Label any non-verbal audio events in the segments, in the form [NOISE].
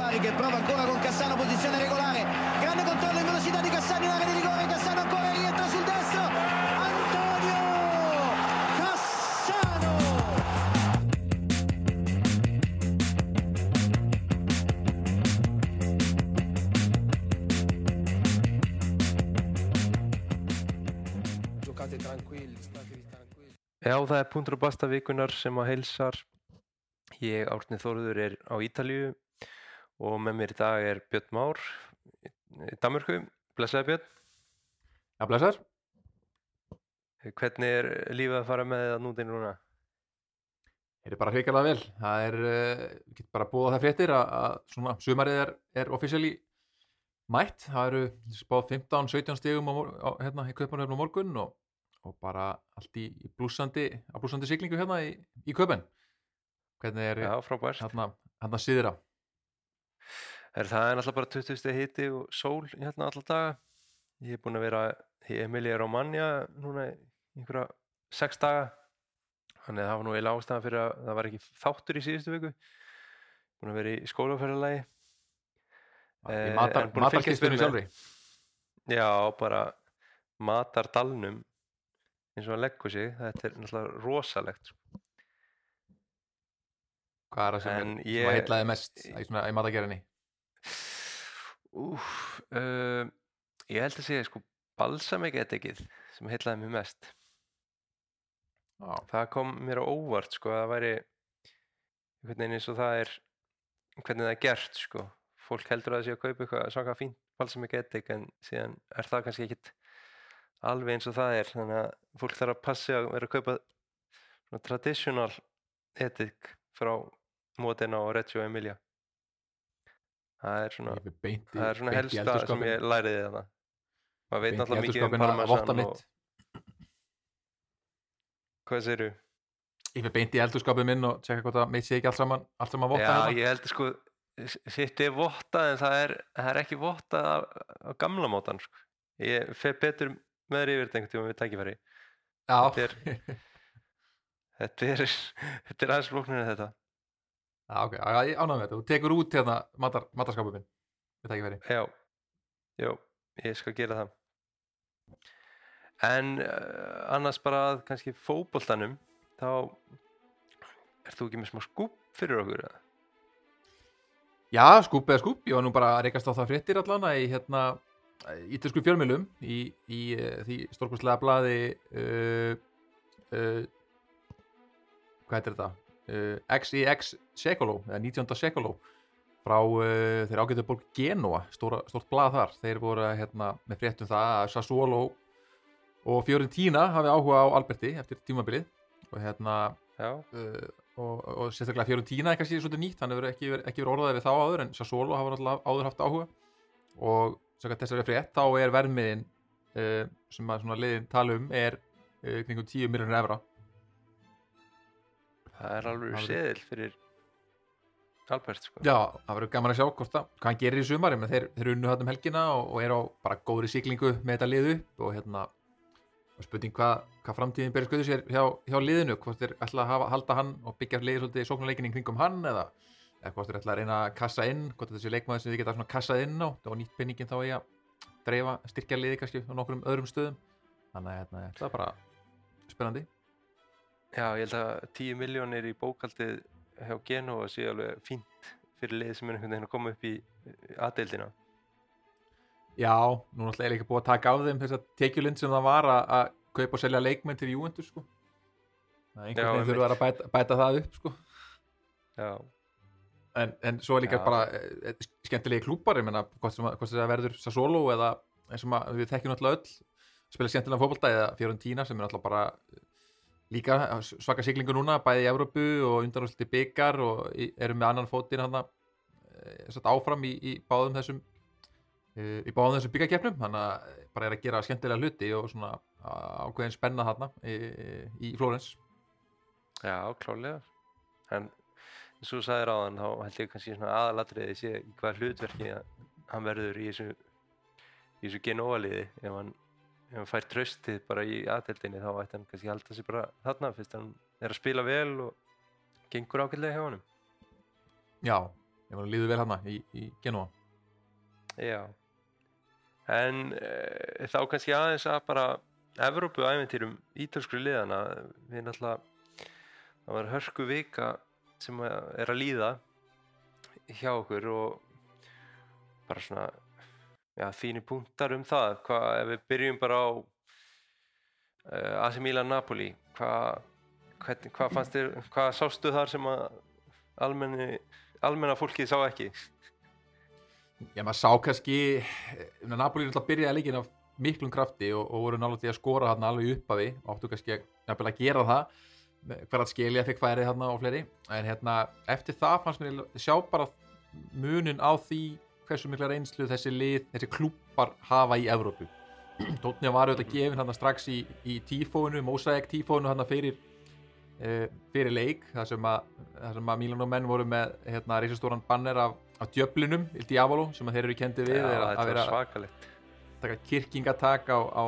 Bari che prova ancora con Cassano, posizione regolare, grande controllo in velocità di Cassano in area di rigore, Cassano ancora rientra sul destro, Antonio Cassano! Giocate tranquilli, statevi tranquilli. Já, það er punktur og basta vikunar sem að heilsar. Ég, Árni Þóruður, er á Ítalíu og með mér í dag er Björn Már í Danmörku. Blessaði Björn. Já, blessar. Hvernig er lífið að fara með það núti núna? Það er bara hrikalega vel. Það er, uh, við getum bara búið á það fréttir að, að svona sumarið er, er officially mætt. Það eru spáð 15-17 stigum á, mor- á, hérna, í Kaupanöfn á morgun og, og bara allt í, í blúsandi, á blúsandi siglingu hérna í, í Kaupan. Hvernig er Já, frábært. hérna síðra? Er það er náttúrulega bara 20 steg hiti og sól hérna alltaf daga. Ég er búinn að vera í Emilia Romagna núna einhverja sex daga. Þannig að það var nú eiginlega ástæðan fyrir að það var ekki þáttur í síðustu viku. Búinn að vera í skólaferðalagi. Í Eh, matar, búin að með. sjálfri? Já, bara matardalnum eins og hann leggur sig. Þetta er náttúrulega rosalegt. Hvað er það sem, er, sem ég- að heitlaði mest í, svona, í matagerinni? Úf, uh, ég held að segja sko balsamiketekið sem heitlaði mér mest. Já, Það kom mér á óvart sko að það væri einhvern veginn eins og það er hvernig það er gert sko. Fólk heldur að það sé að kaupa eitthvað svaka fínt balsamiketek en síðan er það kannski ekkit alveg eins og það er. Þannig að fólk þarf að passa að vera að kaupa svona traditional etik frá Modena og Reggio Emilia. Það er svona ég fyrir beint í, Það er svona helsta sem ég læriði þarna. Maður veit náttúrulega mikið um parmesan og hvað segirðu? Ég fyrir beint í eldurskapið minn og tjekka hvort að mitt sé ekki allt saman, allt saman votta Já, hérna. ég held sko sitt er vottað en það er, það er ekki vottað á, á gamla mótan sko. Ég fer betur með þér yfir þetta einhvern tíma við tækifæri. Þetta er- [LAUGHS] Þetta er, þetta er aðeins flóknir en þetta. Já, ok, ánægði með þetta. Þú tekur út hérna matar, matarskapið minn. Þetta ekki verið. Já, já, ég skal gera það. En uh, annars bara að kannski fótboltanum, þá ert þú ekki með smá skúp fyrir okkur? eða? Já, skúp eða skúp. Ég var nú bara að reykast á það fréttir allana í hérna ítalsku fjölmjölum í, í uh, því stórkostlega blaði uh, uh, hvað heitir þetta? Uh, XEX Secolo, eða 19. Secolo frá uh, þeirra ágætu borg Genoa, stóra, stórt blað þar. Þeir voru hérna, með fréttum það að Sassuolo og Fiorentina hafi áhuga á Alberti eftir tímabilið og hérna uh, og, og sérstaklega Fiorentina er kannski svolítið nýtt, hann hefur ekki, ekki verið orðaðið við þá áður en Sassuolo hafa náttúrulega áður haft áhuga. Og þessari frétt þá er vermiðin uh, sem að liðin tala um er kringum 10 miljonir evra það er alveg seðil fyrir Albert sko. Já, það verður gaman að sjá hvort það, hvað hann gerir í sumar, þeir, þeir unnu hann um helgina og, og er á bara góðri siglingu með þetta lið upp og hérna spurning hvað, hvað framtíðin berið skuðu sér hjá, hjá liðinu, hvort þeir ætla að hafa, halda hann og byggja liðið svolítið sóknarleikinni kringum hann eða, eða hvort þeir ætla að reyna að kassa inn, hvort þessi leikmaður sem þið geta svona kassað inn á og nýtt penningin þá í að dreifa, styrkja liðið kannski á nokkrum öðrum stöðum. Þannig að hérna, það er bara spennandi Já, ég held að 10 miljónir í bókaldið hjá Genova sé alveg fínt fyrir lið sem er einhvern veginn að koma upp í aðdeildina. Já, nú náttúrulega er líka búið að taka af þeim þess að tekjulind sem það var að, að kaupa og selja leikmenn til Juventus sko. Það er einhvern veginn þurfa að bæta, bæta það upp sko. Já, en, en svo er líka Já. bara e, skemmtilegi klúpar, ég menna hvort það verður Sassolo eða eins og maður- við þekkjum náttúrulega öll spila skemmtilega fótbolta eða Fiorentina sem er náttúrulega bara eh, líka svaka siglingu núna, bæði í Evrópu og undanúsliti byggar og eru með annan fótinn hann áfram í, í báðum þessum eh, í báðum þessum byggakeppnum þannig að bara er að gera skemmtilega hluti og svona ákveðin spenna þarna í, í Flórens já, klálega. En eins og þú sagðir á hann, þá held ég kannski svona aðalatriði sé hvað hlutverki að hann verður í þessu, í þessu Genova liði. Ef hann, ef hann fær tröstið bara í aðdeildinni þá ætti hann kannski að halda sig bara þarna fyrst hann er að spila vel og gengur ágætlega hjá honum. Já, ég var að líðu vel hana í, í Genova Já. En e, þá kannski aðeins að bara Evrópu æventýrum ítölskri liðana við náttúrulega það var hörku vika sem er að líða hjá okkur og bara svona já, þínir punktar um það. Hvað ef við byrjum bara á uh, AC Milan Napoli hvað hvað fannst þér, hvað sástu þar sem að almenni, almenna fólkið sá ekki? Já, maður sá kannski eh, Napoli er alltaf að byrja leikin af miklum krafti og, og voru náttúrulega til að skora hann alveg uppafi og áttu kannski að, að gera það hver að skilja fikk færið hann og fleiri. En hérna eftir það fannst mér sjá bara munin á því hversu mikla reynslu þessi lið, þessi klúpar hafa í Evrópu. [CLEARS THROAT] Tótni var auðvitað gefin hann strax í, í tífónu, Mosaic tífónu hann fyrir uh, fyrir leik þar sem að, að Mílan og menn voru með hérna reysastóran banner af, af djöflinum, Il Diavolo sem þeir eru kendi við Já, að vera svakalegt. taka kirkingatak á, á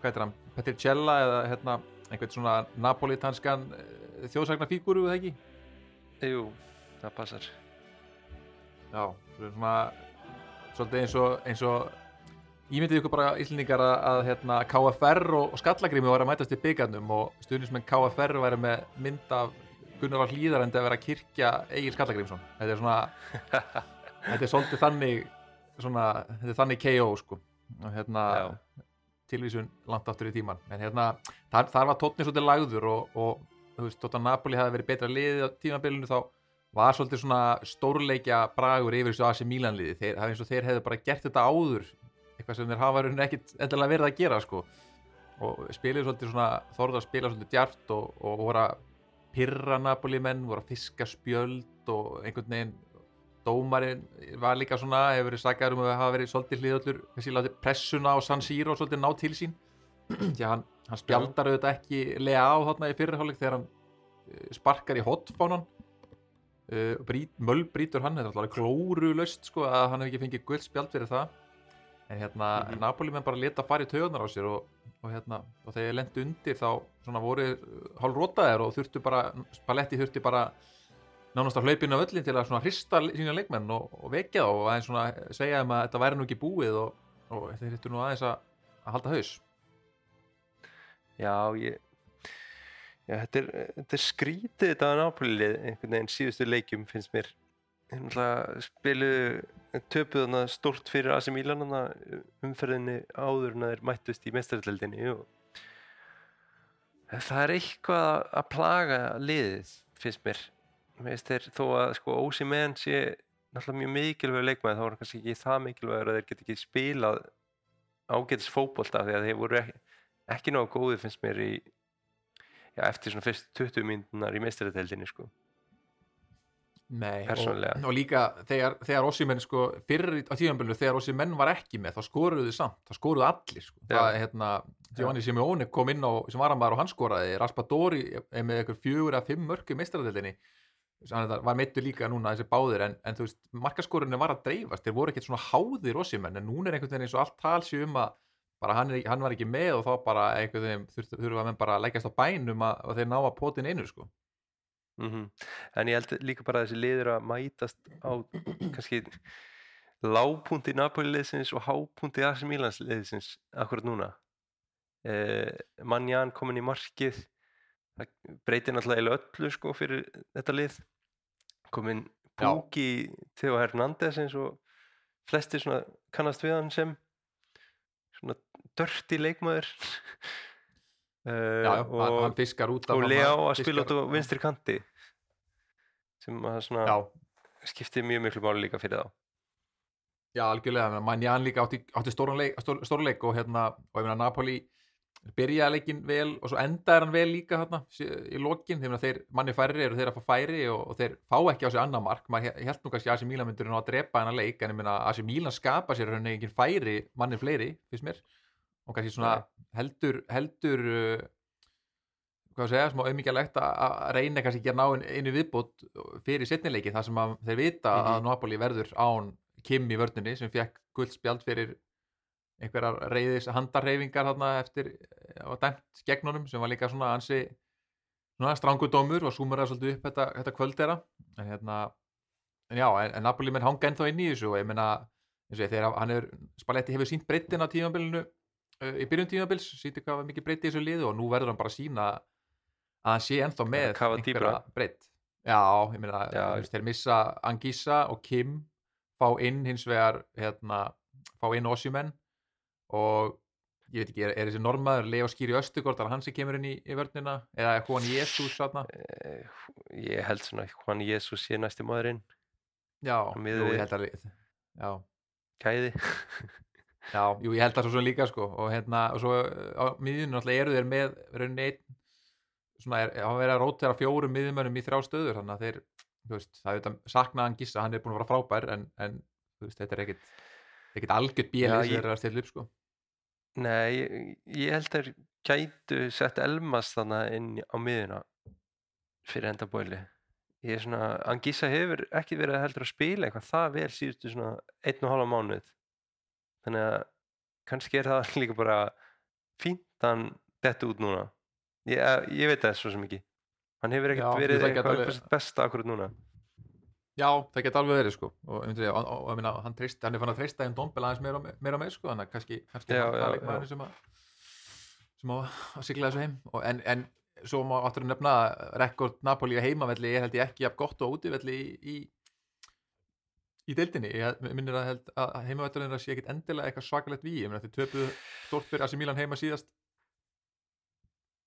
hvað heitir hann, Petricella eða hérna einhvern svona napolitanskan uh, þjóðsagnarfíguru, eða ekki? Jú, það passar. Já, það er svona svolítið eins og, eins og Ímyndið ykkur bara íslendingar að, að hérna, KFR og, og Skallagrimi var að mætast í byggarnum og stuðnismenn KFR væri með mynd af Gunnar á hlýðar en það verið að kirkja Egil Skallagrimsson. Þetta er svona, [LAUGHS] þetta er svolítið þannig, svona, þetta er þannig KO sko. Og hérna, Já. tilvísun langt aftur í tíman. En hérna, þar, þar var tótni svolítið lagður og, og þú veist, tóttan Napoli hafi verið betra liðið á tímabilinu þá var svolítið svona stórleikja bragur yfir þessu AC Milan liði. Það er eins og þeir hefðu bara gert þetta áður eitthvað sem þeir hafa ekkit endilega verið að gera sko. Og spilið svolítið svona þorða að spila svolítið djart og, og voru að pyrra Napoli menn, voru að fiska spjöld og einhvern veginn dómarinn var líka svona hefur verið saggar um að hafa verið svolítið hliðallur þessi látið pressuna á San Siro svolítið ná til sín. [CLEARS THROAT] Því að hann, hann spjaldar auðvitað ekki lega á þarna í fyrirháleik þegar hann eh, sparkar í hotfánan brít, möll brítur hann, þetta er alltaf glóru löst sko að hann hef ekki fengið gull spjald fyrir það en hérna mm Mhm. Napoli menn bara leta fara í taugarnar á sér og, og hérna og þegar ég lendi undir þá svona voru hálf rótaðir og þurftu bara Spalletti þurfti bara nánast að hlaupinu af öllin til að svona hrista sína leikmenn og, og vekja þá og aðeins svona segja þeim að þetta væri nú ekki búið og, og þeir þurftu nú aðeins að, að halda haus Já, ég Já, þetta er, þetta er skrítið þetta að nápulið einhvern veginn síðustu leikjum finnst mér. Spiluðu töpuð þarna stórt fyrir AC Milan þarna umferðinni áður en að þeir mættust í mestaraldeldinni það er eitthvað að, plaga liðið finnst mér. Þeir þó að sko Ósi menn sé náttúrulega mjög mikilvægur leikmaði þá er hann kannski ekki það mikilvægur að þeir get ekki spilað ágætis fótbolta því að þeir voru ekki, ekki náðu góði finnst mér í já, eftir svona fyrst 20 mínunar í meistaradeildinni sko. Nei, og, og líka þegar, þegar Ossimenn sko, fyrir á tíðanbölinu þegar Ossimenn var ekki með þá skoruðu þið samt, þá skoruðu allir sko. Já. það er hérna, Giovanni Simeone kom inn á sem varamæður og hann skoraði, Raspadori með eitthvað fjögur að fimm mörg í meistaradeildinni hann var meittu líka núna þessi báðir en, en þú veist, markaskorunni var að dreifast þeir voru ekkert svona háðir Ossimenn en núna er einhvern veginn eins og allt talsi um að bara hann, er, hann var ekki með og þá bara einhvern veginn þurfa menn bara að leggjast á bænum að, að þeir ná að potin einu sko. mm en ég held líka bara að þessi liður að mætast á kannski lágpunti Napoli liðsins og hápunti AC Milans liðsins akkurat núna. Eh, Manjan komin í markið. Það breytir náttúrulega öllu sko fyrir þetta lið. Komin. Púki Theo Hernández eins og flestir svona kannast við hann sem dörti leikmaður. Uh, [LAUGHS] já, já, hann, hann fiskar út af og hann- Leo hann að spila út á fiskar- vinstri kanti sem að svona já, skipti mjög miklu máli líka fyrir þá. Já, algjörlega, Manjan líka átti, átti stórleik, stór, og hérna, og ég meina Napoli byrjaði leikin vel og svo endaði hann vel líka hérna í lokin, þegar þeir manni færri eru þeir að fá færi og, og þeir fá ekki á sig annar mark, maður he- hélt nú kannski að AC Milan myndur ná að drepa hennar leik, en ég meina AC Milan skapa sér henni engin færi, manni fleiri finnst mér, og kannski svona heldur, heldur uh, hvað að segja, smá auðmíkjalegt að að reyna kannski ekki að ná einu viðbútt fyrir setnileiki þar sem að þeir vita Mhm. að Napoli verður án Kim í vörnunni sem fekk guldspjald fyrir einhverjar reyðis handarreyfingar þarna eftir og dæmt gegn honum sem var líka svona ansi svona strangudómur og súmur það svolítið upp þetta, þetta kvöld þeirra en hérna en já, en, en Napoli menn hanga ennþá inn í þessu og ég meina, eins og ég, þegar hann hefur Spalletti hefur sínt breyttin á tímabilinu uh, í byrjun tímabils, sýtti hvað var mikið breytti í þessu liðu og nú verður hann bara að sína að hann sé ennþá með dýpra. breytt. Já, ég meina, þeir missa Angisa og Kim fá inn hins vegar hérna, fá inn Ossimenn og ég veit ekki, er, er þessi normaður Leo Skýri Östugård, er hann sem kemur inn í, í vörnina eða er hún Jésús þarna? Eh, Ég held svona Juan Jesus sé næsti maðurinn. Já, við- ég held að já, Gæði Já, jú, ég held það svo svona líka sko og hérna, og svo á miðjunum náttúrulega eru þeir með rauninni einn svona er, hafa verið að rótera fjórum miðjumönnum í þrjá stöður, þannig að þeir þú veist, það er auðvitað saknaðan gissa, hann er búin að vera frábær en, en þú veist, þetta er ekkit ekkit algjört Já, bílið sem þeir eru að stilla upp sko. Nei, ég, ég held þeir gætu sett Elmas þannig inn á miðuna fyrir enda bóli ég er svona, Angisa hefur ekki verið að heldur að spila eitthvað það vel síðustu svona einn og hálfa mánuð þannig að kannski er það [LAUGHS] líka bara fínt að hann detta út núna. Ég, eh, ég veit það svo sem ekki. Hann hefur ekkert Já, ég verið eitthvað alveg- besta akkurat núna. Já, það geta alveg verið sko. Og, og minna, hann, treyst, hann er fann að treysta en Dombel aðeins meira, og me- meira með sko. Þannig að kannski, kannski Já, já, já. sem að sem á að sigla þessu heim. Og, en, en svo má áttur að nefna að rekord Napoli á heimavelli er held ég ekki jafn gott og útivelli í, í í deildinni, ég minnir að, að heimavellurinn að sé ekkit endilega eitthvað svakalegt við, ég meina þeir töpuðu stort fyrir AC Milan heima síðast.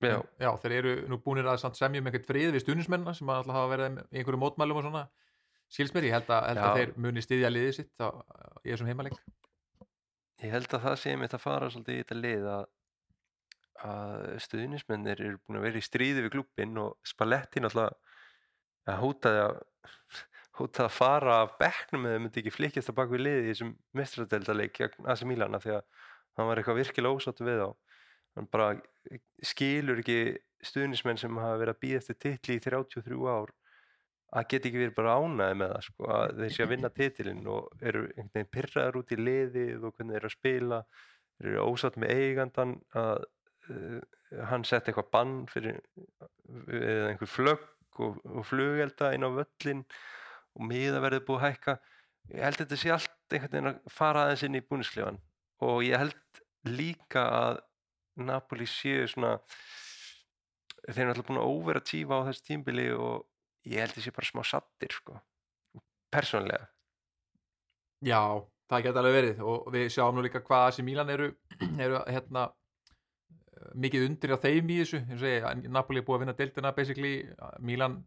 Já, En, já, þeir eru nú búinir að samt semja um einhvern frið við stuðnismennina sem alltaf hafa verið í einhverju mótmælum og svona. Skils mér, ég held að, held að þeir muni styðja liðið sitt á, í þessum heimaleik. Ég held að það sé mitt að fara svolítið í þetta lið að, að stuðnismennir eru búin að vera í stríði við klubbinn og Spalletti náttúrulega að hótaði að hótaði að fara af bekknum eða myndi ekki flikjast að bak við liði í þessum AC Milan af því að hann var eitthvað virkilega ósáttu við þá. Hann bara skilur ekki stuðnismenn sem hafa verið að býða eftir titli í 33 ár. Að geta ekki verið bara ánæði með það sko, að þeir sé að vinna titilinn og eru einhvern veginn pyrraður út í liðið og hvernig þeir eru að spila. Þeir eru ósatt með eigandan að uh, hann sett eitthvað bann fyrir eða einhver flögg og, og flugelda inn á völlin og miða verið búið að hækka. Ég held að þetta sé allt einhvern veginn að fara aðeins inn í búnisklefan og ég held líka að Napoli séu svona þeir eru alltaf búin að overatífa á þessu tímbili og ég held að sé bara smá sattir sko persónlega Já, það geta alveg verið. Og við sjáum nú líka hvað AC Milan eru, [CLEARS THROAT] eru hérna eh, mikið undir á þeim í þessu. Eins og ég, Napoli er búið að vinna deildina basically, Milan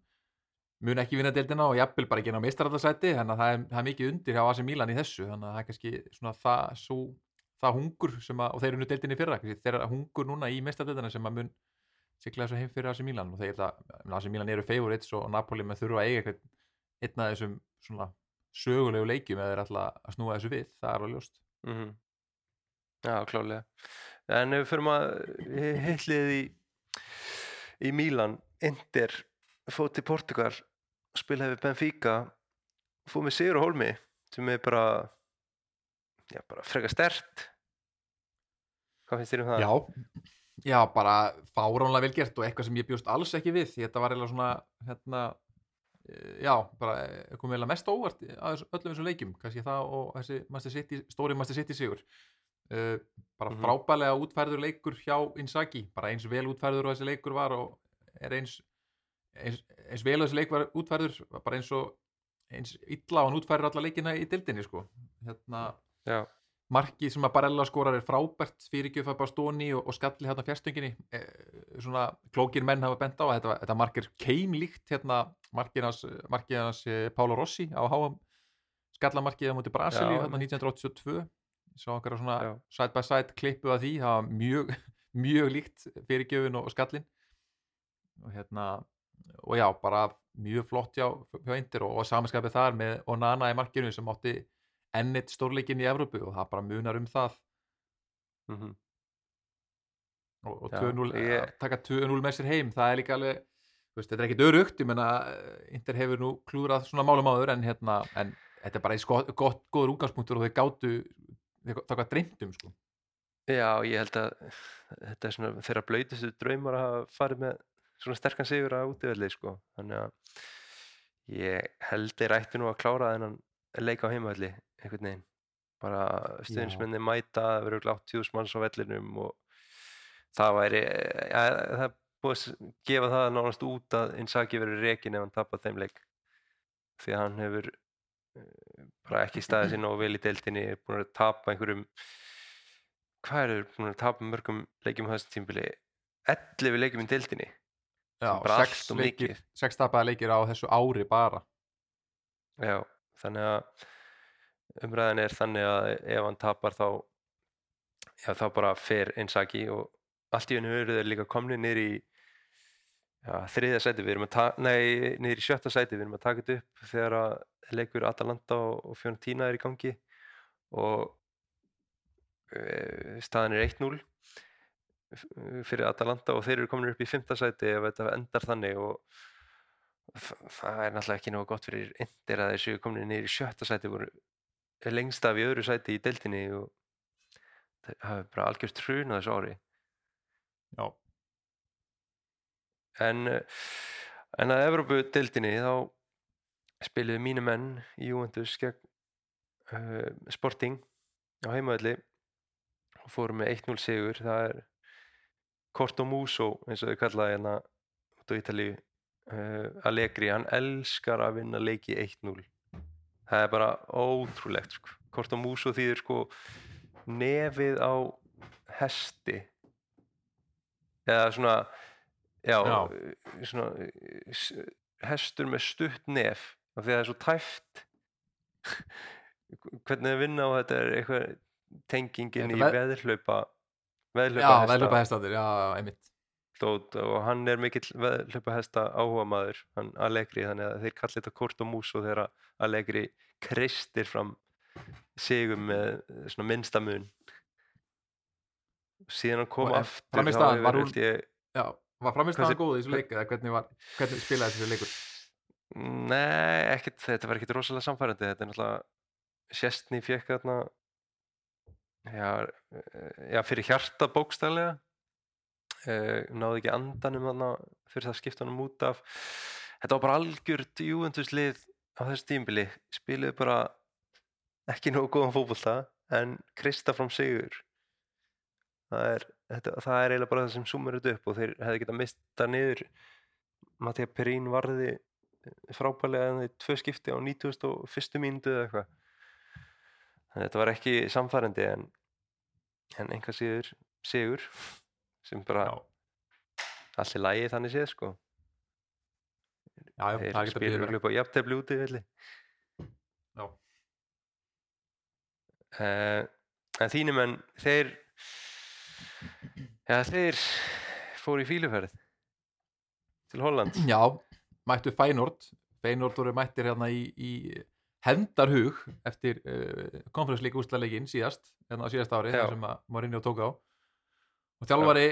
mun ekki vinna deildina og jafnvel bara ekki inn á meistaraldarsæti þannig að það er, það er mikið undir hjá AC Milan í þessu þannig að það er kannski svona það, svo, það hungur sem að, og þeir eru nú deildinni fyrra kannski, þeir eru hungur núna í meistardeildina sem að mun sigla þessu heim fyrir AC Milan og þeir það, AC Milan eru favorites og Napoli með þurfa að eiga einn af þessum svona sögulegu leikjum eða þeir alltaf að snúa þessu við, það er alveg ljóst. Mm Já, klálega en ef við förum að heitlið í í Mílan Inter fóð til Portugal spilaði við Benfica fóð með Sigur og Holmi sem er bara já, bara freka stert hvað finnst þér um það? Já, já, bara fáránlega vel gert og eitthvað sem ég bjóst alls ekki við þetta var eiginlega svona hérna, eh, já, bara eh, kom eiginlega mest óvart að öllum þessum leikjum kannski það og þessi Master City, stóri Master City sigur uh, bara Mhm. frábælega útfærður leikur hjá Inzaghi, bara eins vel útfærður og þessi leikur var og er eins eins, eins vel og þessi leik var útfærður bara eins og eins illa og hann útfærir alla leikina í dildinni sko. Hérna Já, markið sem að Barella skorar er frábært fyrirgjöf að Bastóni og, og skalli hérna fjárstöngin e, svona klókir menn hafa bent á að þetta, þetta markir keimlíkt hérna markið hans, hans eh, Pálo Rossi á háum skallamarkið á móti Brasilíu hérna 1982 Ég sá okkar svona Já. side by side klippu að því það var mjög, [LAUGHS] mjög líkt fyrirgjöfin og, og skallin og hérna og já, bara mjög flott hjá, hjá Inter og, og samanskapið þar með Onana í markinu sem átti ennitt stórleikin í Evrópu og það bara munar um það. Mm og, og Já, 2-0 ég- taka 2-0 með sér heim það er líka alveg, veist, þetta er ekkit örugt ég menna, Inter hefur nú klúrað svona málum áður en hérna, en þetta er bara eins gott, gott góður útgangspunktur og gátu þeir það hvað dreymtum sko. Já, ég held að þetta er svona þeirra blöytustu draumar að farið með svona sterkan sigur að útivelli sko. þannig að ég held þeir ættu nú að klára þennan leik á heimavalli einhvern veginn. Bara stuðnismenni mæta, það verður glátt tjús manns á vellinum og það væri ja, það er búið að gefa það nánast út að Inzaghi verður rekin ef hann tapar þeim leik. Því að hann hefur eh, bara ekki staðið sér nógu vel í deildinni er búin að tapa einhverjum hvað er búin að tapa mörgum leikjum á þessu tímbili 11 leikjum í deildinni Já, sex, leikir, sex tapaði leikir á þessu ári bara. Já, þannig að umræðan er þannig að ef hann tapar þá já, þá bara fer Inzaghi og allt í hennu eru þeir líka komni niður í já, þriðja sæti. Við erum að ta- nei, niður í sjötta sæti. Við erum að taka þetta upp þegar að leikur Atalanta og, Fiorentina er í gangi og e, staðan er 1-0 f- fyrir Atalanta og þeir eru komin upp í fymta sæti ef þetta endar þannig og það er náttúrulega ekki nógu gott fyrir Inter að þessu komin niður í sjötta sæti voru lengst af í öðru sæti í deildinni og það hafi bara algjört hrun á þessu ári. Já, en, eh, en að Evrópu deildinni þá spiluðu mínu menn í Juventus gegn uh, Sporting á heimavelli og fóru með 1-0 sigur. Það er Corto Muso eins og þau kallaði hérna út á Ítalíu uh, Allegri, hann elskar að vinna leiki 1-0 það er bara ótrúlegt sko. Corto Muso þýðir sko nefið á hesti eða svona já, Já. svona eh, hestur með stutt nef af því að það er svo tæft [LAUGHS] hvernig þau vinna á þetta er eitthvað tengingin í Þetta veð- veðhlaupa já veðhlaupa veðlupa hestatir, já, já, einmitt. Dót og hann er mikill veðhlaupa hesta áhuga maður, hann Allegri þannig að þeir kalli þetta kort og mús og þegar Allegri kristir fram sigum með svona minnsta mun. Síðan hann kom aftur var hún- held ég Já, var framistæðan góð í þessu leik eða hvernig, var, hvernig spilaði þessu leikur? Nei, ekkert, þetta var ekkert rosalega samfærandi þetta er náttúrulega Sjestni fekk þarna já, eh, já fyrir hjarta bókstælega uh, náði ekki andanum þarna fyrir það skipta honum út af. Þetta var bara algjört júventuslið á þessu tímbili spiluðu bara ekki nógu góðan fótbolta en krista fram sigur. Það er, þetta, það er eiginlega bara það sem sumur þetta upp og þeir hefði getað mista niður. Mattia Perín varði frábælega en þeir tvö skipti á 91. mínútu eða eitthvað þetta var ekki samfærandi en, en einhvað síður sigur sem bara Já, allir lægi þannig séð sko. Já, já, það ekki að byrja örugglega upp á jafntefli úti Já, uh, en þínum en þeir já þeir fóru í fíluferð til Holland já, mættu Fænord Fænord voru mættir hérna í, í hendarhug eftir uh, konferenslík úrslaleikin síðast hérna á síðast ári, Já. þar sem Mourinho tók á og þjálfari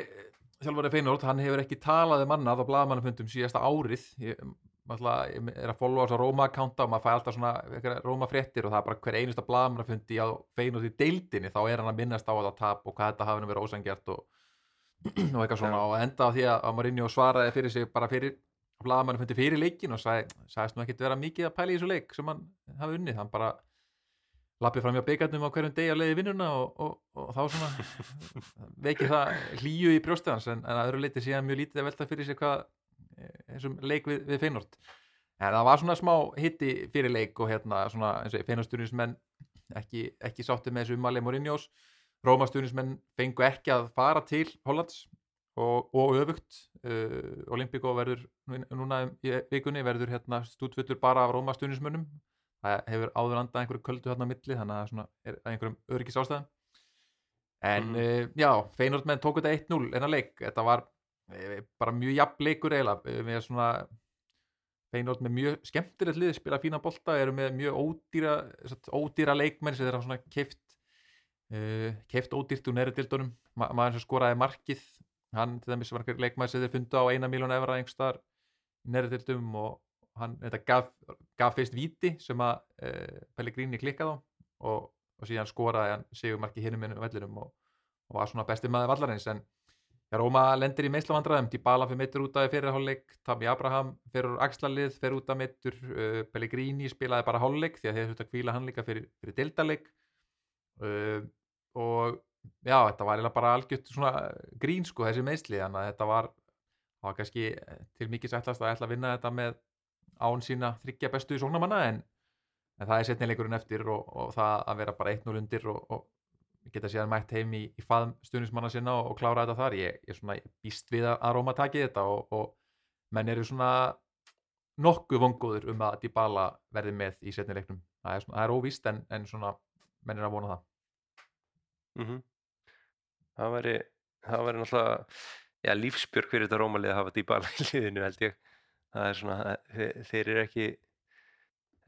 þjálfari Feinord, hann hefur ekki talaði mannað á blaðmannafundum síðasta árið ég, ég er að followa þess að Róma-akkánta og maður fæ alltaf svona Róma-fréttir og það er bara hver einasta blaðmannafundi á Feinord í deildinni þá er hann að minnast á þetta tap og hvað þetta hafi nú verið ósangjart og, [CLEARS THROAT] og eitthvað svona Já. og enda á því að Mourinho svaraði fyrir sig bara fyrir blaðmannafundi fyrir leikin og sagði, sagðist nú ekkit vera mikið að pæla í þessu leik sem hann hafi unnið, hann bara lappið fram hjá byggarnum á hverjum degi að leiði vinnuna og, og, og þá svona [LAUGHS] veikir það hlýju í brjóstu hans en, en að öðru leiti síðan mjög lítið að velta fyrir sér hvað eh, þessum leik við, við Feyenoord. En það var svona smá hitti fyrir leik og hérna svona eins og Feyenoordstunismenn ekki, ekki sátti með þessu umali Mourinhos. Rómastunismenn fengu ekki að fara til Hollands og, og öfugt. Uh, Olympico verður nú- núna í vikunni verður hérna stútfullur bara af Rómastunismönnum það hefur áður andað einhverju köldu hérna á milli þannig að það svona er að einhverjum öryggis ástæðum en Mhm. uh, já, Feyenoord menn tók þetta 1-0 en að leik, þetta var eh, bara mjög jafn leikur eiginlega. Eh, með svona Feyenoord með mjög skemmtilegt lið, spila fína bolta eru með mjög ódýra ódýra leikmenn sem þeirra svona keift uh, keift ódýrt úr næri dildunum Ma maður sem skoraði markið hann til var einhver leikmenn sem þeir fundu á eina miljón evra einhverstaðar dildum og hann þetta gaf, gaf fyrst víti sem að uh, Pellegrini klikkaði og, og síðan skoraði hann sigur markið hinum ennum vellinum og, og var svona besti maður vallarins. En Róma lendir í meislavandræðum Dybala fyrir meittur út af fyrir hálfleik Tami Abraham fyrir axlalið fyrir út af meittur uh, Pellegrini spilaði bara hálfleik því að þeir þurftu að kvíla hann líka fyrir, fyrir deildaleik uh, og já, þetta var bara algjört grín sko þessi meisli þannig að þetta var, það var kannski til mikið sætlast að ætla að vinna þetta með án sína þryggja bestu í sóknamanna en, en það er setnileikurinn eftir og, og það að vera bara 1-0 undir og, og geta síðan mætt heim í, í faðum stuðnismanna sinna og, og klára þetta þar. Ég, ég, svona, býst við að, Róma taki þetta og, menn eru svona nokkuð vonguður um að Dybala verði með í setnileiknum það er, er óvíst en, en svona menn er að vona það. Mm það væri það væri náttúrulega já, lífsbjörg fyrir þetta rómalið að hafa dýbala í liðinu held ég. Það er svona, þeir, þeir eru ekki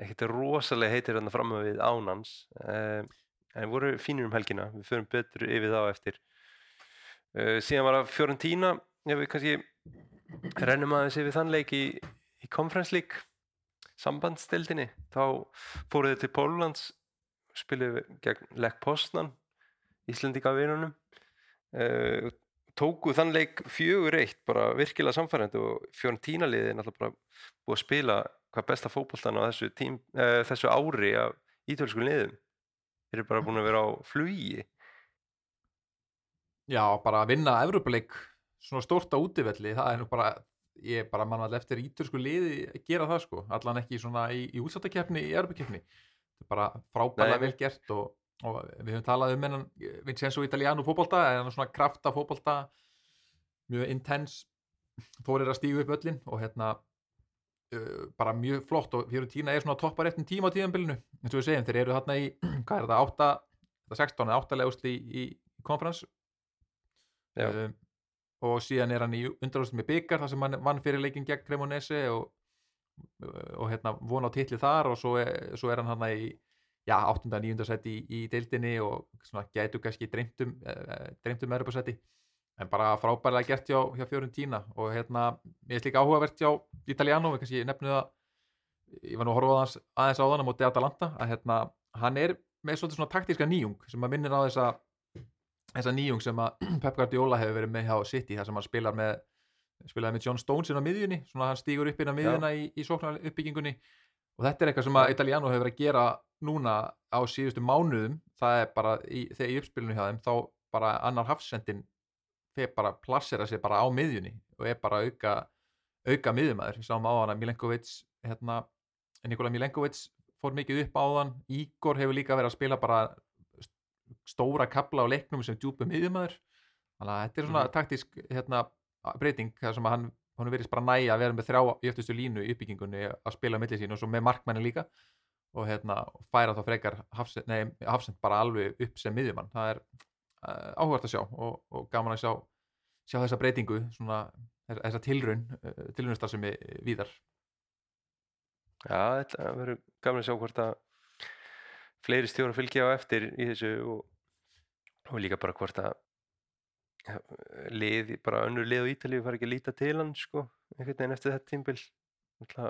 ekkert rosalega heitir þarna fram við ánans um, en voru fínir um helgina. Við förum betur yfir þá eftir. Uh, síðan var það Fiorentína ef við kannski rennum aðeins yfir þann leik í, í Conference League sambandstildinni þá fóruð þið til Pólunds spiluðu gegn Lech Poznan Íslendika vinunum uh, tóku þann leik fjögur eitt bara virkilega samfærandi og Fiorentína liði er náttúrulega búið að spila hvað besta fókbóltan á þessu, tím, uh, þessu ári af ítölsku liðum. Þeir eru bara búin að vera á flugi. Já, bara að vinna Evropaleik svona stórt á útivelli, það er nú bara ég er bara mannvall eftir ítörsku liði að gera það sko, allan ekki svona í, í útsáttakefni, í Evropakeppni þetta er bara frábæðlega Nei. vel gert og, og við höfum talað um hennan Vincenzo Italiano fótbolta, en svona krafta fótbolta mjög intens þórir að stígu upp öllin og hérna uh, bara mjög flott og Fiorentina er svona toppar eftir tíma á tíðanbylunu eins og við segjum, þeir eru þarna í [CLEARS THROAT] hvað er þetta, 8, þetta 16 eða 8 legust í, í konferens um, og síðan er hann í undarústum með byggar þar sem hann vann fyrir leikin gegn Cremonese og, og hérna vona á titli þar og svo er, svo er hann hann í já, 8. 9. seti í, í deildinni og svona gætu kannski dreymtum uh, dreymtum meira på seti en bara frábærlega gert hjá, hjá Fiorentína og hérna, ég er líka áhugavert hjá Italiano, við kannski nefnum það ég var nú að horfa hans aðeins á þann á móti Atalanta, að hérna hann er með svolítið svona taktíska nýjung sem að minnir á þessa þessa nýjung sem að [CLEARS THROAT] Pep Guardiola hefur verið með hjá City, þar sem hann spilar með spilaði með John Stones inn á miðjunni svona hann stígur upp inn á miðjuna í, í sóknar uppbyggingunni og þetta er eitthvað sem að Italiano hefur verið að gera núna á síðustu mánuðum það er bara, í, þegar í uppspilinu hjá þeim þá bara annar hafsendin þeir bara plassera sig bara á miðjunni og er bara auka auka miðjumæður, við sáum á hann að Milenkovic hérna, Nikola Milenkovic fór mikið upp á hann, Ígor hefur líka verið að spila bara stóra kabla á leiknum sem djúpu miðjumæður þannig að þetta er svona Mhm. taktísk hérna, breyting þar sem hann hann verið bara næja að vera með þrjá í eftirstu línu í uppbyggingunni að spila á milli sín og svo með markmanni líka og hérna færa þá frekar hafsend, nei, hafsend bara alveg upp sem miðjumann. Það er uh, áhugart að sjá og, og gaman að sjá, sjá þessa breytingu svona þessa, tilraun uh, tilraunstar sem er víðar. Já, þetta verður gaman að sjá hvort að fleiri stjóra fylgja á eftir í þessu og, og líka bara hvort að lið, bara önnur lið á Ítalíu fara ekki að líta til hann sko, einhvern veginn eftir þetta tímbil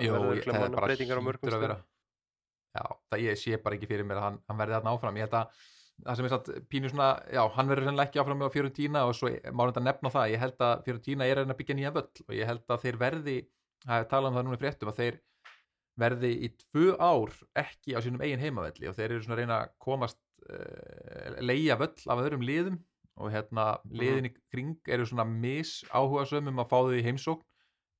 ég- það er bara hlýtur að vera. Já, það ég sé bara ekki fyrir mér að hann, hann verði þarna áfram. Ég held að það sem er satt pínu svona já, hann verður sennilega ekki áfram með á Fiorentína og svo má þetta nefna það, ég held að Fiorentína er að byggja nýja völl og ég held að þeir verði það er talað um það núna fréttum að þeir verði í tvö ár ekki á sínum eigin heimavelli og þeir eru svona að reyna að komast uh, leia völl af öðrum liðum og hérna liðin í kring eru svona mis áhuga sömum að fá þau í heimsókn.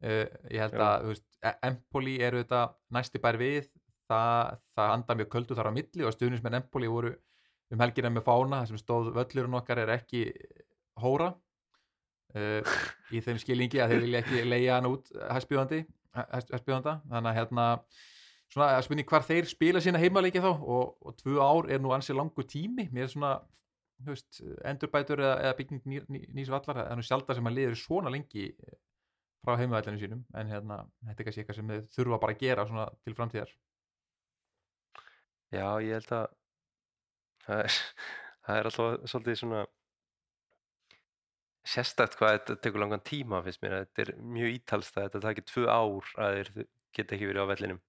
Uh, ég held að þú veist, E- Empoli eru þetta næsti bær við það, það anda mjög köldu þar á milli og stuðnismenn Empoli voru um helgina með fána þar sem stóð völlurinn okkar er ekki hóra uh, í þeim skilningi að þeir vilja ekki leia hann út hæstbjóðandi hæstbjóðanda. Þannig að hérna svona að spurning hvar þeir spila sína heimaleiki þá og, og tvö ár er nú ansið langur tími. Mér er svona veist, endurbætur eða, eða bygging ný, ný, nýs vallar það er nú sjálf sem að liður svona lengi frá heimavellinu sínum. En hérna, þetta er kannski eitthvað sem þau þurfa bara að gera til framtíðar Já, ég held að það er, [LAUGHS] það er alltaf svolítið svona sérstætt hvað þetta tekur langan tíma finnst mér, þetta er mjög ítalst að þetta takir tvö ár að þeir geta ekki verið á vellinum.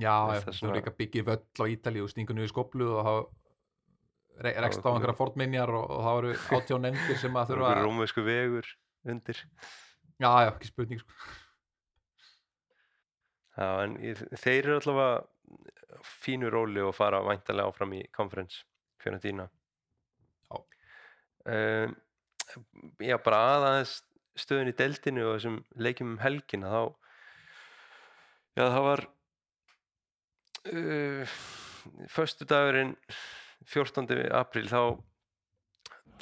Já, Þú svona- er ekki að byggja völl á Ítalíu og stinga niður skoplu og rekst á einhverja fornminjar og, og það eru átjón nefndir sem að þurfa er rómversku vegur undir. Já, já, ekki spurning sko. Já, en þeir eru allavega fínu róli og fara væntalega áfram í conference fyrir dýna Já. um, Já, bara aðeins stöðun í deildinu og þessum leikjum um helgina þá já, það var uh, föstu dagurinn 14. apríl þá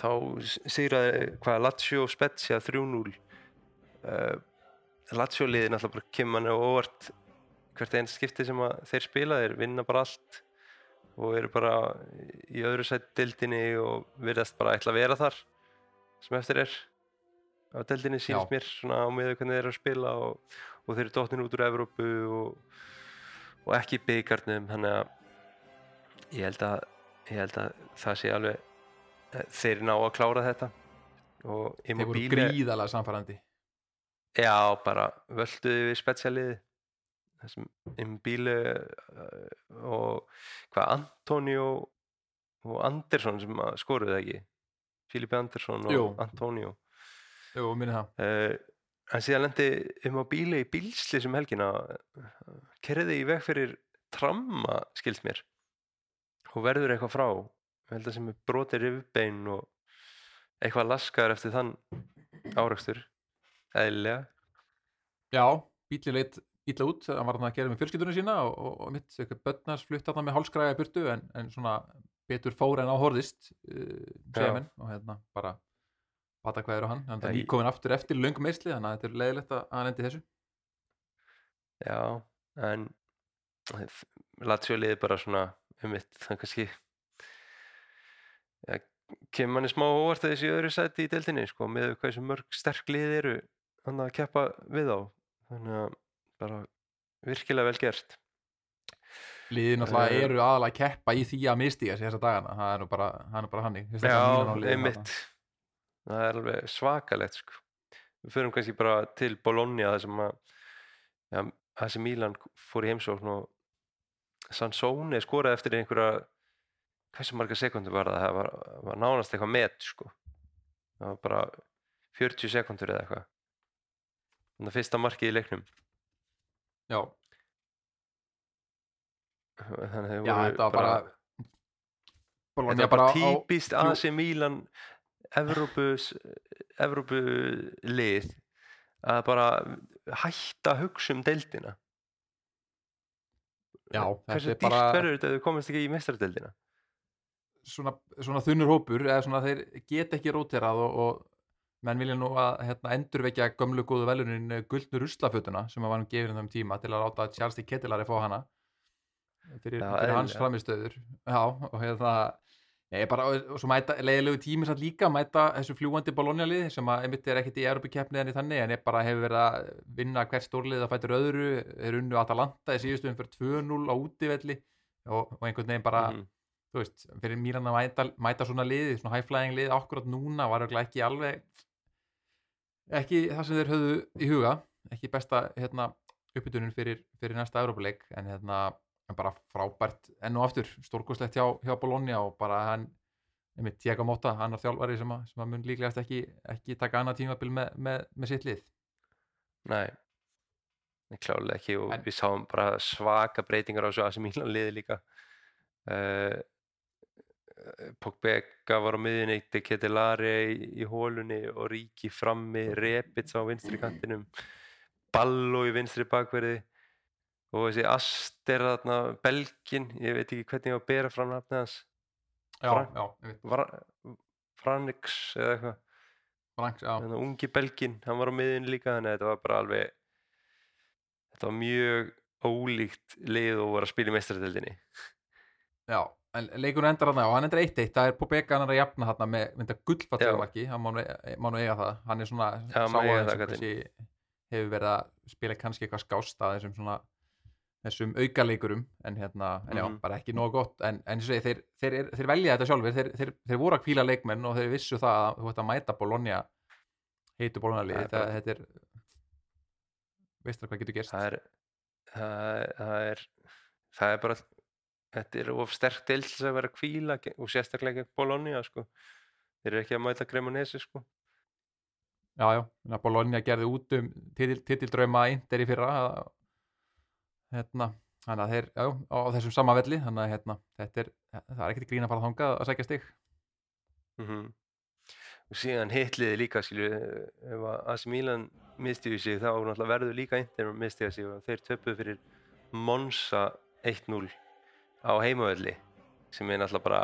þá sigraði hvað Lazio Spezia 3-0 uh, Lazio liðin alltaf bara kemur manni á óvart hvert einn skipti sem þeir spila þeir vinna bara allt og eru bara í öðru sætt dildinni og virðast bara ætla að vera þar sem eftir er. Á dildinni sínst Já. mér svona á miður hvernig þeir eru að spila og, og þeir eru dottin út úr Evrópu og, og ekki í byggarnum þannig að ég held að ég held að það sé alveg eh, þeir ná að klára þetta. Og þeir voru Immobile gríðalega samfærandi Já, bara völduði við spesialiði þessum Imbílu uh, og hvað Antonio og Andersson sem það ekki? Filipe Andersson og Jú. Antonio. Jú, minni það. Uh, en síðan lendi um á bíli í bílsli sem helgina. Kerði í veg fyrir tramma skilst mér. Og verður eitthvað frá. Held að sem er brotið rifbein og eitthvað laskaður eftir þann árakstur eðlilega. Já, bíli leit illa út hann var hann að gera með fjölskyldunum sína og, og, og mitt eitthvað börnars flutt þarna með hálskræða í burtu en, en svona betur fór en á horðist uh, menn og hérna bara er á hann, Já, er ég- nýkomin aftur eftir löng meisli þannig að þetta er leiðilegt að hann endi þessu. Já, en Lazio liði bara svona um mitt, það kannski ja, kemur manni smá óvart að þessi öðru sæti í deildinni sko, með hvað þessu mörg sterk lið eru hann að keppa við á þannig að bara virkilega vel gert. Liðin náttúrulega Eh. eru aðalega að keppa í því að mistiga sig þessa dagana, það er nú bara, það er nú bara hannig Já, einmitt. það er alveg svakalegt sko. við förum kannski bara til Bologna þar sem að ja, það sem Milan fór í heimsókn og Sansone skoraði eftir einhverja hversu marga sekundur var það? Það var, var nánast eitthvað met sko. það var bara 40 sekundur eða eitthvað. Þannig að fyrsta markið í leiknum Já, þannig að já voru bara Þetta er bara típist AC Milan Evrópu lið að bara hætta að hugsa um deildina. Já, hversu er dýrt bara verður þetta ef þú komast ekki í mestradeildina svona, svona þunnur hópur eða svona þeir get ekki róterað og, og menn vilja nú að hérna, endurvekja gömlu góðu velunin guldnu ruslafötuna sem að var nú gefin þeim tíma til að láta Charles D. Kettilari fá hana fyrir, Já, fyrir hans eðlilega. framistöður já, og hérna Nei, bara, og svo mæta leiðilegu tími samt líka mæta þessu fljúandi Bologna-lið sem að einmitt er ekkit í Europikeppni en í þannig en er bara hefur verið að vinna hvert stórlið að fætur öðru, er unnu Atalanta í síðustu umfyrir 2-0 á útivelli og, og einhvern veginn bara Mhm. þú veist, fyrir Mílan að mæta, mæta svona liði, svona high-flying liði akkurat núna var ekki alveg ekki það sem þeir höfðu í huga, ekki besta hérna, uppbytunin fyrir, fyrir næsta Európa-leik en hérna bara frábært enn og aftur, stórkoslegt hjá, hjá Bologna og bara hann einmitt Diego Motta, hann er þjálfari sem að, sem að mun líklegast ekki, ekki taka annað tímabil með, með, með sitt lið. Nei, klálega ekki og En- við sáum bara svaka breytingar á þessu AC Milan liði líka. Uh, Pogbeka var á miðjunni De Ketelare í, í hólunni og Ríki frammi, Repits á vinstri kantinum Ballo í vinstri bakverði og þessi Aster þarna, Belgin, ég veit ekki hvernig ég á að bera fram nafnið hans. Franix eða eitthvað. Franks, já, ungi belgin, hann var á miðin líka þannig að þetta var bara alveg þetta var mjög ólíkt lið og var að spila í meistradeldinni já en leikunum endar hann og hann endur 1-1 það er Pobeka hann er að jafna hann með mynda Já. gullfallega marki, hann má nú e- má nú eiga það. Hann er svona Já, sá má eiga aðeins það, sem kannski hefur verið að spila kannski eitthvað skást að þessum svona þessum aukaleikurum en hérna, en já, Mhm. bara ekki nóg gott. En, en segi, þeir, þeir, þeir, þeir velja þetta sjálfur þeir, þeir, þeir voru að kvíla leikmenn og þeir vissu það að þú ætti að mæta Bologna heitu Bologna er það, bara- þetta er veist það hvað getur gerst? Það er það er, það er, það er bara þetta er of sterk til þess að vera kvíla og sérstaklega gegn Bologna sko. þeir eru ekki að mæta Cremonese sko. Já, já, þannig að Bologna gerði út um titil, titildrauma Inter í fyrra að, hérna, þannig að þeir, já, á þessum sama velli þannig að hérna, þetta er, það er ekkert grín að fara þangað að sækja stig mm og síðan hitliði líka skilju, ef að AC Milan mistiði sig þá verður líka Inter mistiða sig og þeir töpuð fyrir Monza 1-0 á heimavelli sem er náttúrulega bara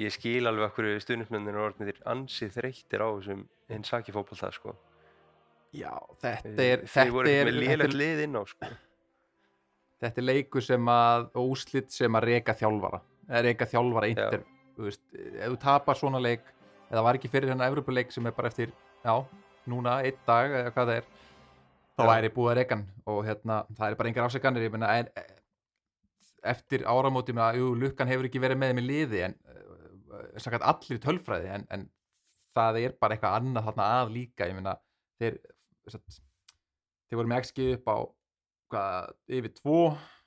ég skil alveg okkur stundismennir og orðinir ansið þreyttir á þessum hinn saki fókbalta sko Já, þetta er þeir voru er, með er, lið inn á sko þetta er leikur sem að úslit sem að reka þjálfara eða reka þjálfara Já. Inter þú veist, ef þú tapar svona leik eða var ekki fyrir hennar Evropuleik sem er bara eftir já, núna, einn dag eða hvað það er þá Já. væri búið að reka hann og hérna, það er bara engar afsækanir ég meina, en, eftir áramóti með að, jú, lukkan hefur ekki verið með í liði en uh, sakkat allir í tölfræði en, en það er bara eitthvað annað þarna að líka. Ég meina, þeir satt, þeir voru með XG upp á hvað, yfir 2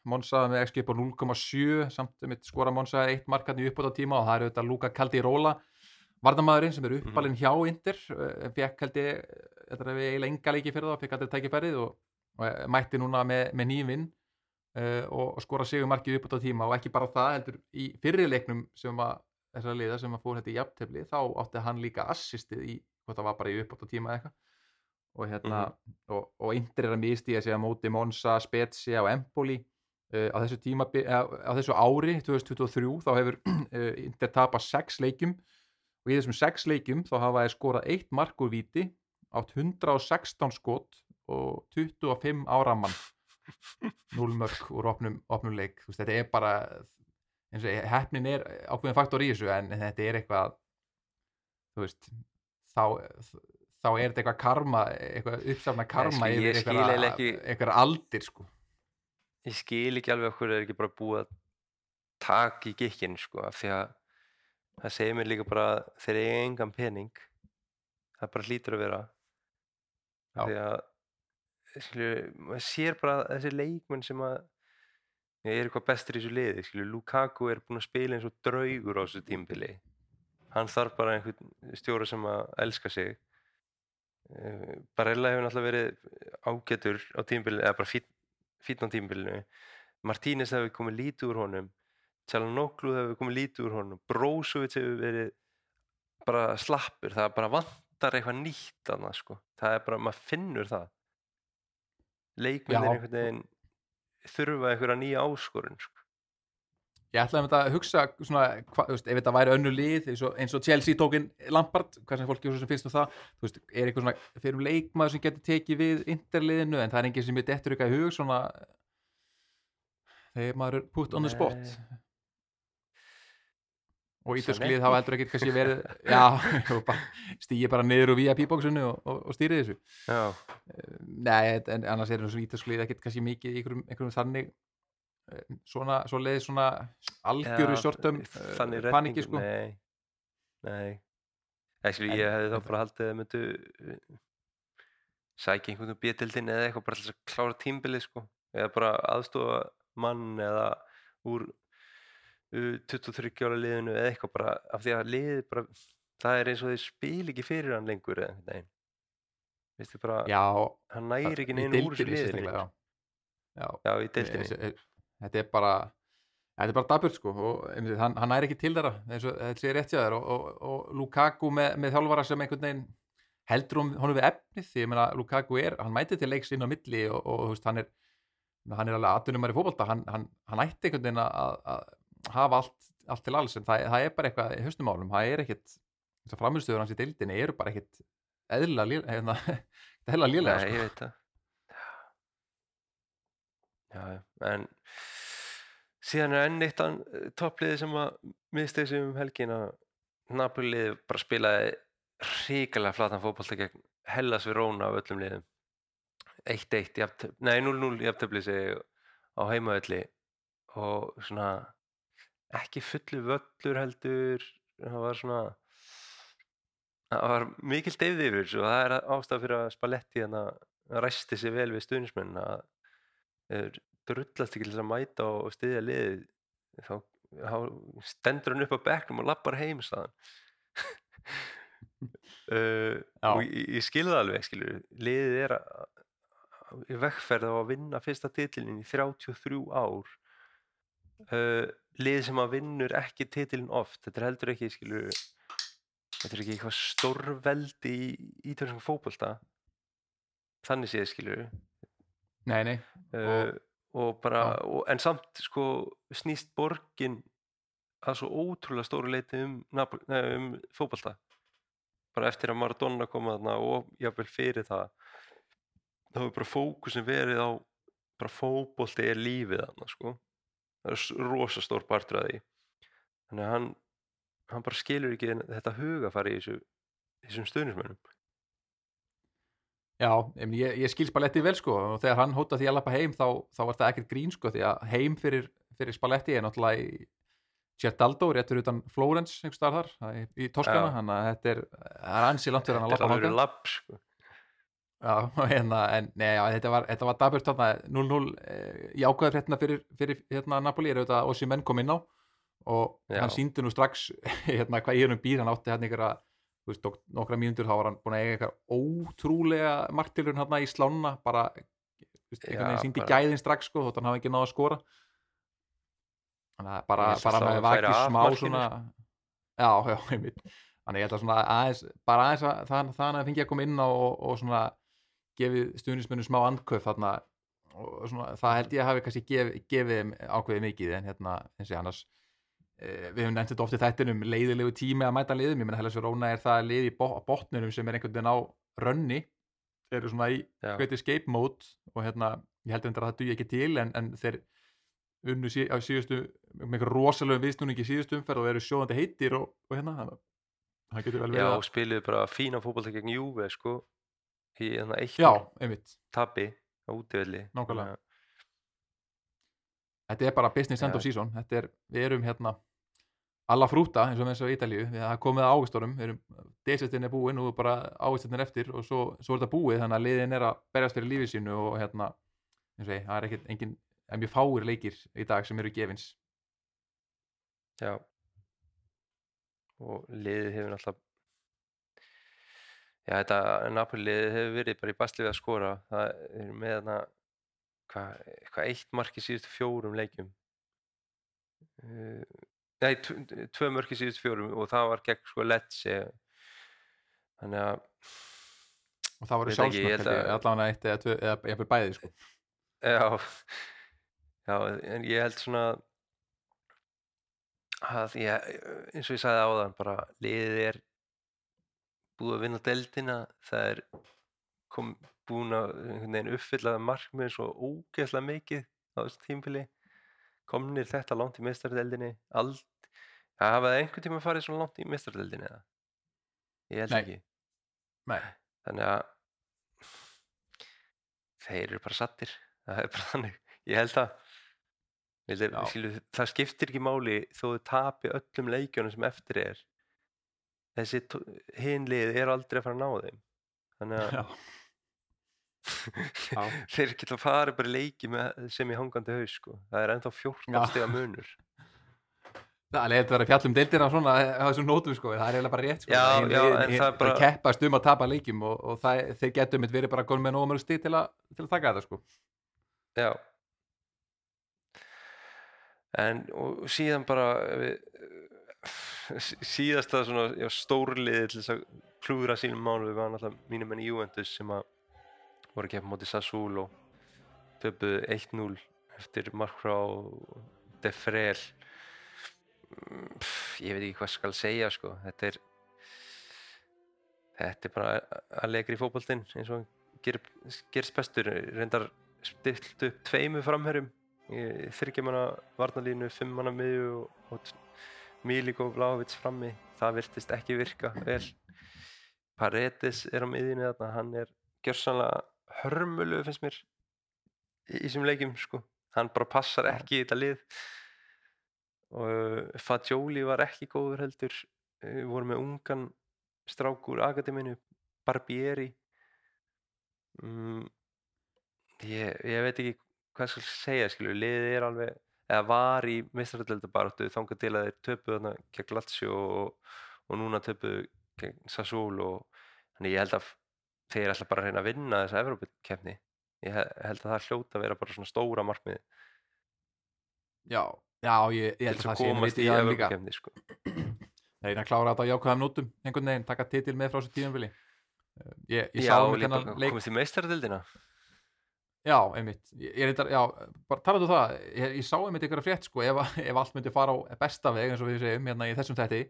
Monsa með XG upp á 0,7 samt um eitt skora Monsa eitt markarni upp á þetta tíma og það er auðvitað Luka Caldirola varnamæðurinn sem er uppalinn hjá Inter en fekk held ég þetta er eiginlega enga leiki fyrir það, fekk aldrei tækifærið og, og eh, mætti núna með, með nýjum vinn uh, og, skora sigumarkið upp á tíma og ekki bara það heldur í fyrirleiknum sem að þessar liða sem að fór þetta í jafntefli þá átti hann líka assistið í hvort það var bara í upp á tíma eða eitthvað. Og hérna og, og Inter er að mistíða sig að móti Monza, Spezia og Empoli uh, á þessu tíma á, á þessu ári 2023 þá hefur [CLEARS THROAT] Inter tapað 6 leikjum. Og í þessum 6 leikjum þá hafa þeir skorað eitt mark úr víti átt 116 skot og 25 áramann 0 mörg úr opnum, opnum leik. Veist, þetta er bara og hefnin er ákveðin faktor í þessu en þetta er eitthvað veist þá, þá er þetta eitthvað karma eitthvað uppsafna karma skil- ég yfir skil eitthvað, eiginlega ekki- eitthvað aldir sko. Ég skil ekki alveg okkur er ekki bara búið að taka í gikkinn sko því að það segir mér líka bara þeir eiga engan pening. Það bara hlýtur að vera. Því að skilju, maður sér bara þessi leikmenn sem að ég er eitthvað bestur í þessu liði skilju, Lukaku er búinn að spila eins og draugur á þessu tímbili hann þarf bara einhvern stjóra sem að elska sig. Eh, Barella hefur náttúrulega verið ágætur á tímbilinu, eða bara fínn á tímbilinu Martínez hefur komið lítið úr honum. Tjalanoglu hefur komið lítið úr honum. Brozovic hefur verið bara slappur, það bara vantar eitthvað nýtt annað sko, það er bara, maður finnur það leikmennir Já. einhvern veginn þurfa einhverja nýja áskorun sko. Ég ætlaði um þetta að hugsa svona, hva, veist, ef þetta væri önnu lið eins og, eins og Chelsea tókin Lampard hvað sem fólki svo sem finnst um það veist, er eitthvað svona fyrir leikmaður sem getur tekið við interliðinu en það er enginn sem er dettur eitthvað í hug svona þegar maður er put on the spot Nei. Og ítalsk Sanetti. lið hafa heldur ekkert kannski verið og [LAUGHS] stýja bara niður úr VIP-bóksinu og, og, og stýrið þessu. Já, Nei, en annars er þessu ítalsklið ekkert kannski mikið í einhverjum, einhverjum þannig eh, svona, svo leiði svona algjöru sortum þannig paniki sko. Nei, nei. Actually, En- ég hefði þá bara haldið að myndu uh, sækja einhvern veginn bjötildin eða eitthvað bara að klára tímbilið sko. Eða bara aðstofa mann eða úr uh, 23 ára liðinu eða eitthvað bara af því að liðið bara það er eins og þeir spil ekki fyrir hann lengur eða einhvern veginn. Veistu bara, Já, hann næri ekki í neinu úr þessu liði lengur. já. Já, já, í deildinni. þessi- er- þetta er bara þetta er bara daburt sko og einmitt, hann, hann næri ekki til þeirra eins og þetta sé rétt hjá þér og, og, og Lukaku með, með þjálfara sem einhvern veginn heldur hún, honum við efnið því ég meina Lukaku er, hann mæti til leiks inn á milli og, og þú veist, hann er hann er alveg aðtunumar í fótbolta hann, hann, hann ætti einhvern veginn að hafa allt, allt til alls en það, það er bara eitthvað í haustumálum, það er ekkit þess að framhustuður hans í deildinni eru bara ekkit eðla [LAUGHS] hérna, eðla lélega Nei, sko. ég veit það. Já, en síðan er enn eitt toppliði sem að misti þessu um helgin að Napoli bara spilaði hrikalega flatan fótbolta gegn Hellas Verona af öllum liðum. 1-1 í aftöfli, nei 0-0 í aftöfli segi ég, á heimavelli og svona ekki fullu völlur heldur það var svona það var mikil deyfði yfir og það er ástæða fyrir að Spalletti hérna ræsti sér vel við stuðnismenn að þeir drullast ekki til að mæta og styðja liðið þá, þá stendur hann upp á bekknum og lappar heim staðan uh, [LAUGHS] Já. og ég, ég skilði það alveg skilur, liðið er að, að- í vegferð á að vinna fyrsta titilin í 33 ár uh, lið sem að vinnur ekki titilin oft. Þetta er heldur ekki skilur þetta er ekki eitthvað stórveldi í ítölskum fótbolta. Þannig séð skilur nei, nei, uh, og bara, Já. og, en samt sko snýst borgin að svo ótrúlega stóru leiti um, um fótbolta? Bara eftir að Maradona kom þarna og jáfnvel fyrir það þá hefur bara fókusin verið á bara fótbolti er lífið þarna sko það er s- rosa stór partur að því. Þannig að hann hann bara skilur ekki þetta hugafari í þessu þessum stöðnismönnum Já, ég, ég, skil Spalletti vel sko og þegar hann hóta því að lappa heim þá, þá var það ekkert grín sko því að heim fyrir, fyrir Spalletti er náttúrulega í Gerdaldo, réttur utan Flórens í, Toskana þannig að þetta er, ansi langt fyrir hann að lappa sko Já, [LAUGHS] hérna, en nei, já, þetta var, þetta var daburt þarna 0-0 eh, í ákveðar hérna fyrir, fyrir hérna Napoli er auðvitað Ossi menn kom inn á og Já. hann síndi nú strax [LAUGHS] hérna hvað ég erum býr, hann átti hérna veist, tók nokkra mínútur þá var hann búin að eiga eitthvað ótrúlega marktilurinn hérna í slána bara, veginn síndi bara- gæðin strax sko, þótt hann hafi ekki náða að skora. Þannig að bara, Ég bara að hann það vakið af smá svona já, [LAUGHS] já, einmitt. Þannig ég held að svona aðeins, bara aðeins að það, það hann fengi að koma inn á og, og svona gefið stuðnismönnum smá andköf þarna og svona, það held ég að hafi kannski gef, gefið ákveðið mikið en hérna, eins og annars eh, við höfum nefnt þetta oft í þættinum leiðilegu tími að mæta liðum, ég menna Hellas Verona er það lið í bo botnunum sem er einhvern veginn á rönni, eru svona í Já. heitir escape mode og hérna ég endur að það duði ekki til en, en þeir unnu sí, á síðustu með viðsnúningi í síðustu umferð og eru sjóðandi heitir og, og hérna að það getur vel Já, verið og spiluðu bara fína fótbolta gegn Juve sko í þannig eitt já, einmitt. tapi á útivelli Nákvæmlega. Þetta er bara business end of season. Þetta er, við erum hérna alla frúta eins og með og Ítalíu við það er komið við erum desettin er búin og bara ávistunir eftir og svo, svo er þetta búið þannig að liðin er að berjast fyrir lífið sínu og hérna, eins og ég, það er ekkert engin, en mjög fáir leikir í dag sem eru gefins. Já. Og liðið hefur náttúrulega Já, þetta Napoli liðið hefur verið bara í basli við að skora. Það er með þarna hvað hva eitt mark í síðustu fjórum leikjum. Uh, Nei, tv- tvö mörk í síðustu fjórum og það var gegn sko Lecce. Þannig að og það voru að- allavega eitt eða, eða jafnvel bæði sko. Já, já, en ég held svona að ég, eins og ég sagði áðan, bara liðið er búið að vinna deildina, það er kom, búin að uppfylla markmið svo ógeðslega mikið á þessu tímpili, komnir þetta langt í meistaradeildinni, allt, það hafa það einhvern tíma farið svona langt í meistaradeildinni eða? Ég held Nei. ekki. Nei. Þannig að þeir eru bara sattir það er bara þannig, ég held að Vildi, skilu, það skiptir ekki máli þó þau tapi öllum leikjunum sem eftir er þessi hinlið er aldrei að fara að ná þeim þannig að [LAUGHS] þeir geta farið bara í leiki með, sem í hangandi haus sko. það er ennþá 14 Já. stiga munur Það er leiðilegt að vera að fjalla um deildina svona á þessum nótum sko, það er eiginlega bara rétt sko. Já, Hin já, en hin- það er bara bara- keppast um að tapa leikjum og, og það, þeir getum mitt verið bara konum með nóg mörg stig til, að- til að taka þetta sko. Já En og síðan bara við, sí- síðasta svona stórliði til þess að klúðra sínum mánu var náttúrulega mínum enn Juventus sem að voru að keppa móti Sassuolo töpuðu 1-0 eftir mark frá De Frel. Ég veit ekki hvað skal segja sko. Þetta er þetta er bara að leikri í fótboltinn eins og ger, gerst bestur. Reyndar stilt upp tveimu framherjum þryggjumanna varnalínu, fimmanna miðju og, og Milik og Vlahovic frammi það virtist ekki virka vel. Paredes er á miðjunni þarna hann er gjörsanlega hörmulu finnst mér í þessum leikjum sko. Hann bara passar ekki í þetta lið. Og Fagioli var ekki góður heldur. Við vorum með ungan strák úr akademinu Barbieri. Mm, ég, ég veit ekki hvað skal segja skilur, liðið er alveg eða var í meistaradeldabaráttu þangað til að þeir töpuðu þarna gegn Lazio og, og núna töpuðu gegn Sassuolo og þannig ég held að þeir ætla bara að reyna að vinna þessa Evrópukefni ég he- held að það hljóta að vera bara svona stóra markmið Já, já, ég, ég held að að það sé einu viti í Evrópukefni sko. Það er að klára þetta á jákvæðum nótum einhvern veginn, taka titil með frá þessu tíðanvili Ég, ég Já, sá um leik komast í meistaradeldina Já, einmitt, ég, reyndar, já, bara talaðu um það, ég, ég sá einmitt ykkur að frétt sko, ef, [LAUGHS] ef allt myndi fara á besta veg eins og við segjum hérna í þessum þætti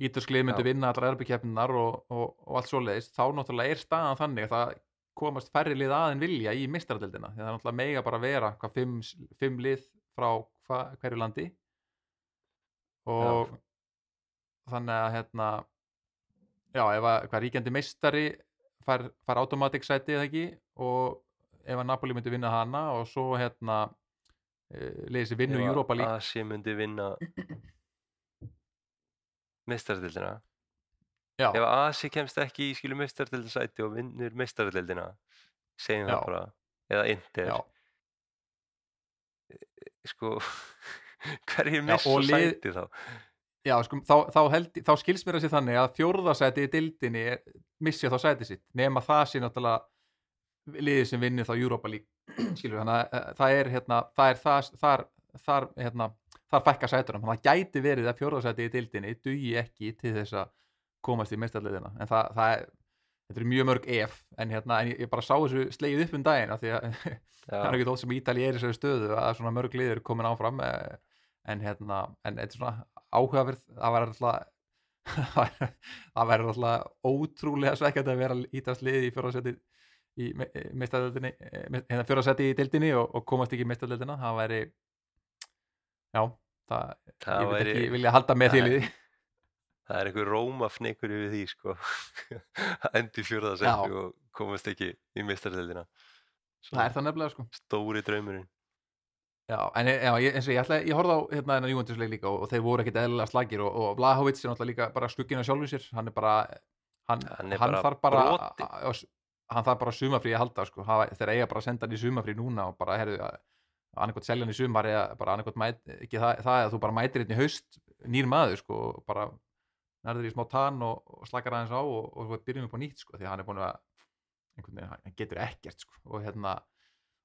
Ítalsklið myndi Já. vinna allar erbykefninar og, og, og allt svoleiðis, þá náttúrulega er staðan þannig að það komast færri lið aðein vilja í mistaradeldina, því það er náttúrulega mega bara vera hvað fimm, fimm lið frá hva, hverju landi. Og þannig að hérna já, ef að hvað ríkjandi meistari fær, fær automatic sæti eða ekki og ef að Napoli myndi vinna hana og svo hérna liðið sér vinnu að Europa League Asi myndi vinna meistaradeldina já, ef Asi kemst ekki í skilu meistaradeldasæti og vinnur meistaradeldina segjum Já. það bara eða Inter. Já, sko [LAUGHS] hverjir missa sæti þá? Já sko, þá, þá, held, þá skilst mér að sé þannig að fjórðasæti í dildinni missi þá sæti sitt nema það sé náttúrulega liðið sem vinnur þá Europa League skilur þannig að eh, það er hérna það er það, þar, þar hérna þar fækka sætunum, þannig að það gæti verið að fjórðasæti í dildinni dugi ekki til þess að komast í meistarliðina en það, það er, þetta er mjög mörg ef en hérna, en ég, bara sá þessu slegið upp um daginn af því að [LAUGHS] það er ekki þótt sem Ítali er í þessari stöðu að svona mörg lið eru komin áfram eh, en hérna, en þetta er svona áhugaverð, það væri alltaf [LAUGHS] það væri alltaf ótrúlega svekkjandi að vera Ítals lið í fjóraðsæti í meistadöldinni hérna fjóraðsæti í deildinni og, og komast ekki í meistadöldina, það væri já, það, það ég veit væri ekki vilja halda með því það það er einhver rómafnikur yfir því sko. Að [LAUGHS] endi fjórðasæti og komast ekki í meistaradeldina það er það nefnilega sko. stóri draumurinn. Já, en ég- já, ég, eins og ég, ætla, ég horfði á hérna þennan Júventusleik líka og, og þeir voru ekkit eðlilega slagir og, og Vlahovic er náttúrulega líka bara skugginn á sjálfur sér. Hann er bara hann, Hann hann bara þarf bara brotinn. Hann þarf bara sumafrí að halda sko. Þeir eiga bara að senda hann í sumafrí núna og bara herðu annarkot selja hann í sumar eða bara annarkot mæt, ekki það, það að þú bara mætir hérna í haust nýr maður sko og bara nærður í smá tann og, og slakar aðeins á og, og svo byrjum upp á nýtt sko því að hann er búin að einhvern veginn, hann getur ekkert sko og hérna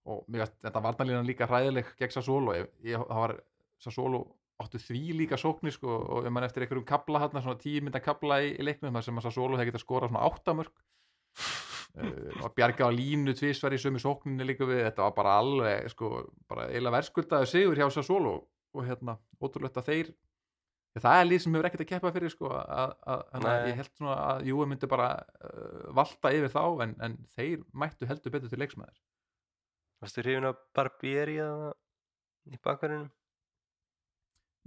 og mér veist, þetta varnalínan líka hræðileg gegn Sassolo ég, ég, það var Sassolo áttu því líka sóknir sko og ef mann eftir einhverjum kabla hérna, svona tíu mynda kabla í, í leiknum þar sem að Sassolo hefði getað skorað svona áttamörk og bjarga á línu tvisvar í sömu sókninni líka við. Þetta var bara alveg sko, bara eiginlega verðskuldaðu sigur hjá Sassolo og hérna, ótrúlegt að þeir það er líð sem hefur ekkert að keppa fyrir sko að, að, að Nei. ég held svona að Júi myndi bara uh, valta yfir þá en, en þeir mættu heldur betur til leiksmæður Varstu hrifin af Barbieri eða í bakverðinum?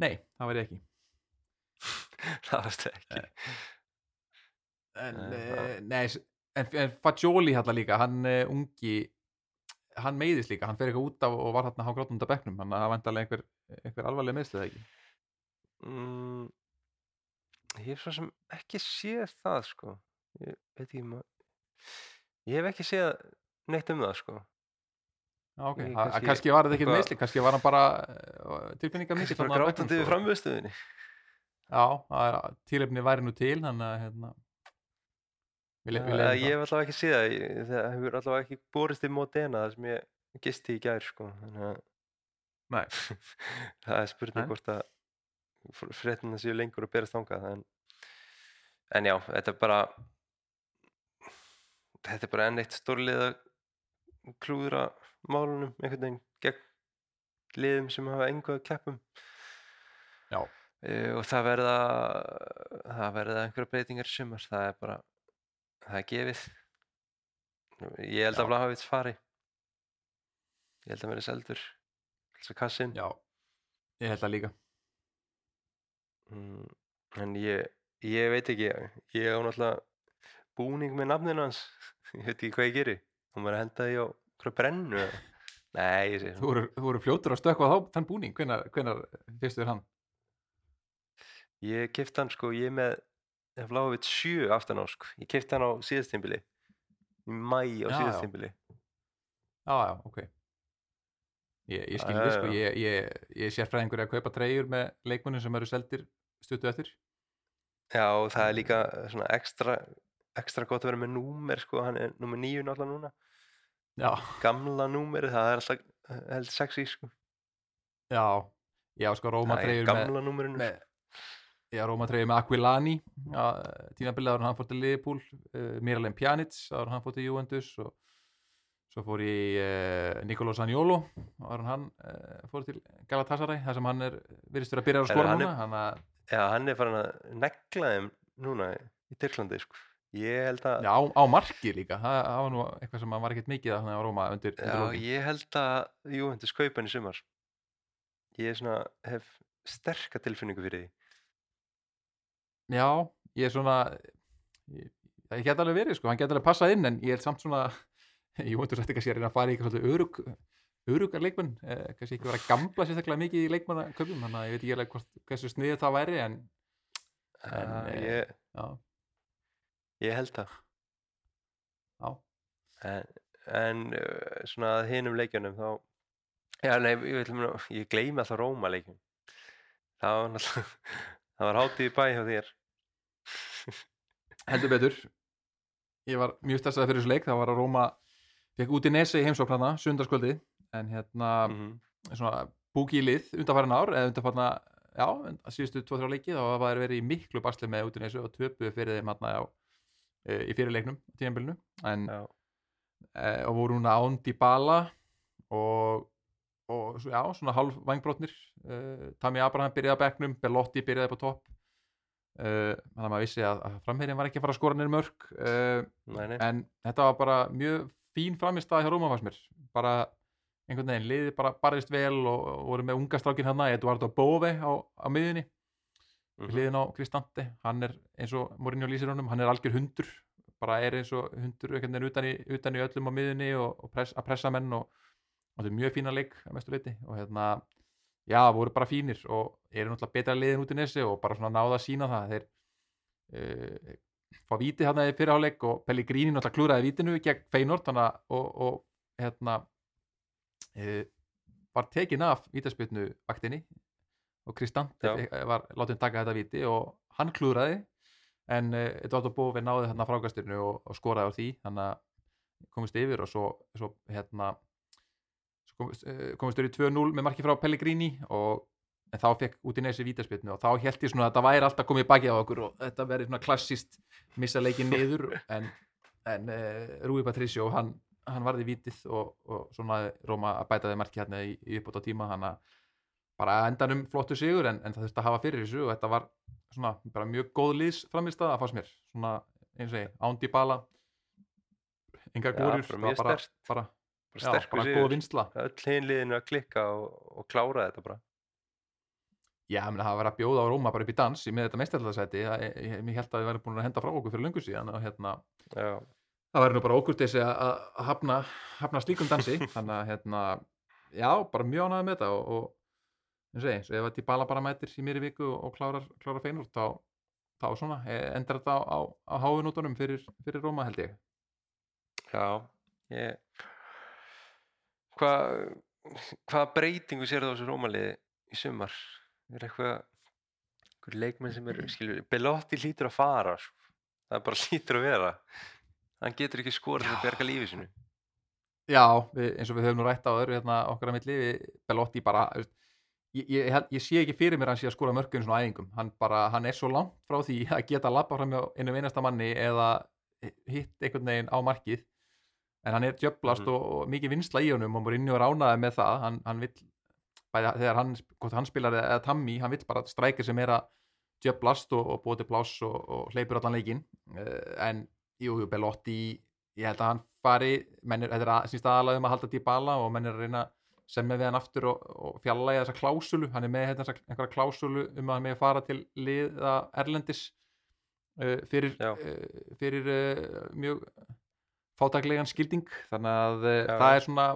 Nei, það var ég ekki. [LAUGHS] Það varstu ekki. En, Nei, uh, það- nei, s- en, en Fagioli hérna líka, hann uh, ungi hann meiðist líka, hann fer eitthvað út af og var hérna hágrátum undan bekknum, hann að vantarlega einhver, einhver alvarlega meðslið ekki? Mm, Ég hef svo sem ekki séð það sko. Ég veit ekki ma- Ég hef ekki séð neitt um það sko. Já, ok, Ég kannski, kannski- kannski var þetta eitthvað- meðslið, kannski var hann bara tilfinningar Kannski mikið bara grátandi við framviðstöðinni Já, það er, tílefni væri nú til, hann að hérna vil, vil, Ég hef allavega ekki séð það Það hefur allavega ekki borist í Modena þar sem ég gisti í gær sko [LAUGHS] það er spurning hvort að fréttina séu lengur að berast þangað en, en já, þetta er bara þetta er bara enn eitt stórlið að klúðra málunum einhvern veginn gegn liðum sem hafa engu að keppum. Já. Eh, og það verða það verða einhverja breytingar sumar það er bara, það er gefið. Ég held Já. að Vlahovits fari. Ég held að verði seldur. Þess að kassin Já, ég held það líka. Mm, en ég, ég veit ekki ég á náttúrulega búning með nafninu hans. [LAUGHS] Ég veit ekki hvað ég geri. Hún var að henda því á hverju brennu nei, ég sé Þú voru, þú voru fljótur að stökkva þá þann búning, hvenær fyrstu þér hann? ég kefti hann sko, ég er með Vlahovic 7 aftan á sko ég kefti hann á síðastimbili í mæ á Já, já. Já, ok ég, ég skil Já, þið sko, já. ég, ég, ég er sérfræðingur að kaupa treyjur með leikmunum sem eru seldir stuttu eftir Já, og það er líka svona ekstra, ekstra gott að vera með númer, sko, hann er númer níu náttúrulega núna. já, Gamla númerið, það er alltaf eh, held sexy, sko. já, já sko Róma treyjur með, gamla númerinu. með já, Róma treyjur með Aquilani tímabilið en hann fór til Liverpool uh, Miralem Pjanic en hann fór til Juventus og svo fór í uh, Nicolò Zaniolo áður en hann uh, fór til Galatasaray þar sem hann er virðist vera að byrja Heyrðu, skora núna hann að, Já, hann er farin að negla þeim núna í Tyrklandi, sko. Ég held að, já, á, á marki líka það, það var nú eitthvað sem var ekkert mikið að á Róma undir, undir já, lokin. ég held að Juventus kaupa hann í sumar. Ég svona, hef sterka tilfinningu fyrir því. Já, ég er svona ég, ég get alveg verið sko, hann get alveg passað inn en ég er samt svona [LAUGHS] ég þú sætti kannski að reyna að fara í eitthvað svolítið örug örugar leikmenn, eh, kannski ekki vera gamla sérstaklega mikið í leikmannaköpum þannig að ég veit ekki alveg hvort, hversu sniðið það væri en En, eh, ég, ég held það. já, En, en uh, svona að hinum leikjunum þá, já, nei, ég, ég gleymi alltaf Róma leikjum. Það var náttúrulega, [LAUGHS] það var hátíð bæ hjá þér. Heldur betur ég var mjög stressaði fyrir þessu leik það var að Róma fekk út í nesi í heimsókn hana sundarskvöldi en hérna Mhm. svona búki í lið undanfærin ár eða undanfærna, já, að síðustu 2-3 leiki þá var það verið í miklu basli með út í nesu og töpuðu fyrir þeim hérna e, í fyrirleiknum, tíðanbylnu en, e, og voru núna án Dybala og og svo- já, svona halv vangbrotnir uh, Tami Abraham byrjaði á bekknum Belotti byrjaði på topp þannig að maður vissi að, að framherjinn var ekki að fara að skora uh, nei, nei. en þetta var bara mjög fín framistæð hjá Róma fannst mér bara einhvern veginn, liðið bara barðist vel og, og voru með unga strákin hann Eduardo Bove á, á miðjunni Mhm. við hliðin á Kristante hann er eins og Mourinho lýsir honum hann er algjör hundur bara er eins og hundur utan í, utan í öllum á miðjunni og, og press, að pressa menn og, og þetta er mjög fína leik að mestu leiti og hérna já, voru bara fínir og eru náttúrulega betra liðin út í nesi og bara svona náða að sína það þeir uh, fá víti hérna í fyrirháleik og Pellegrini náttúrulega klúraði vítinu gegn Feyenoord að og, og hérna uh, var tekin af vítaspjötnu vaktinni og Kristante Já. fe- var látið taka þetta víti og hann klúraði en Eduardo Bove náði þarna frákasturinu og, og skoraði á því þannig að komist yfir og svo, svo hérna komist, komist yfir í 2-0 með marki frá Pellegrini og en þá fekk út í nesi vítaspjötnu og þá held ég svona að þetta væri alltaf komið bakið á okkur og þetta verið svona klassist missa leikin niður [LAUGHS] en, en uh, Rúi Patricio hann, hann varði vítið og, og svona Róma að bæta þeim marki hérna í, í uppbót á tíma hann að bara að endanum flottu sigur en, en það þurfti að hafa fyrir þessu og þetta var svona bara mjög góð liðs framistað að fannst mér. Svona eins og segi, ándi bala engar Já, glóriur bara bara, sterkur vinsla Öll hinliðinu að klikka og, og klára þetta bara. Já, meni, það var að bjóða á Róma bara upp í dans í með þetta meistaraldarsæti ég held að við væri búin að henda frá okkur fyrir löngu síðan og hérna, Já, það væri nú bara okkur þessi að að hafna, hafna slíkum dansi. [LAUGHS] Þannig að hérna, já, bara mjög ánægði með þetta og, og eins og svo ef að Dybala bara mætir í mér í viku og, klárar, klárar feinur þá, þá svona, eh, endar þetta á, á, á háinútonum fyrir, fyrir Róma held ég. Já, ég... Hvað, hvaða breytingu sér það á þessu rómaliði í sumar? Er eitthvað, leikmenn sem er, skilur, Belotti hlýtur að fara, sko. það bara [LAUGHS] hlýtur að vera. Hann getur ekki skorið til að berga lífið sinu. Já, við, eins og við höfum nú rætt á öðru hérna, okkar að milli, við Belotti bara ég, ég, held- ég sé ekki fyrir mér að hann sé að skora mörgum svona æfingum, hann bara, hann er svo langt frá því að geta labba fram hjá einum einasta manni eða hitt einhvern veginn á markið en hann er djöblast Mhm. og, og mikið vinsla í honum og maður inni og ránaði með það. Hann, hann vill, bæði, þegar hann hann spilar eða, Tammy, hann vill bara strækja sem er að djöblast og, og búið til pláss og, og hleypur allan leikinn. Uh, en jú, jú, Belotti ég held að hann fari mennir, þetta er að, síst aðalega um að halda Dybala og menn er að reyna sem með við hann aftur og, og fjalla í þessa klásulu. Hann er með hérna, þessa- einhverja klásulu um að hann með fara til liða Erlendis uh, fyrir, uh, fyrir mjög fátaglegan skilding þannig að uh, Já. það er svona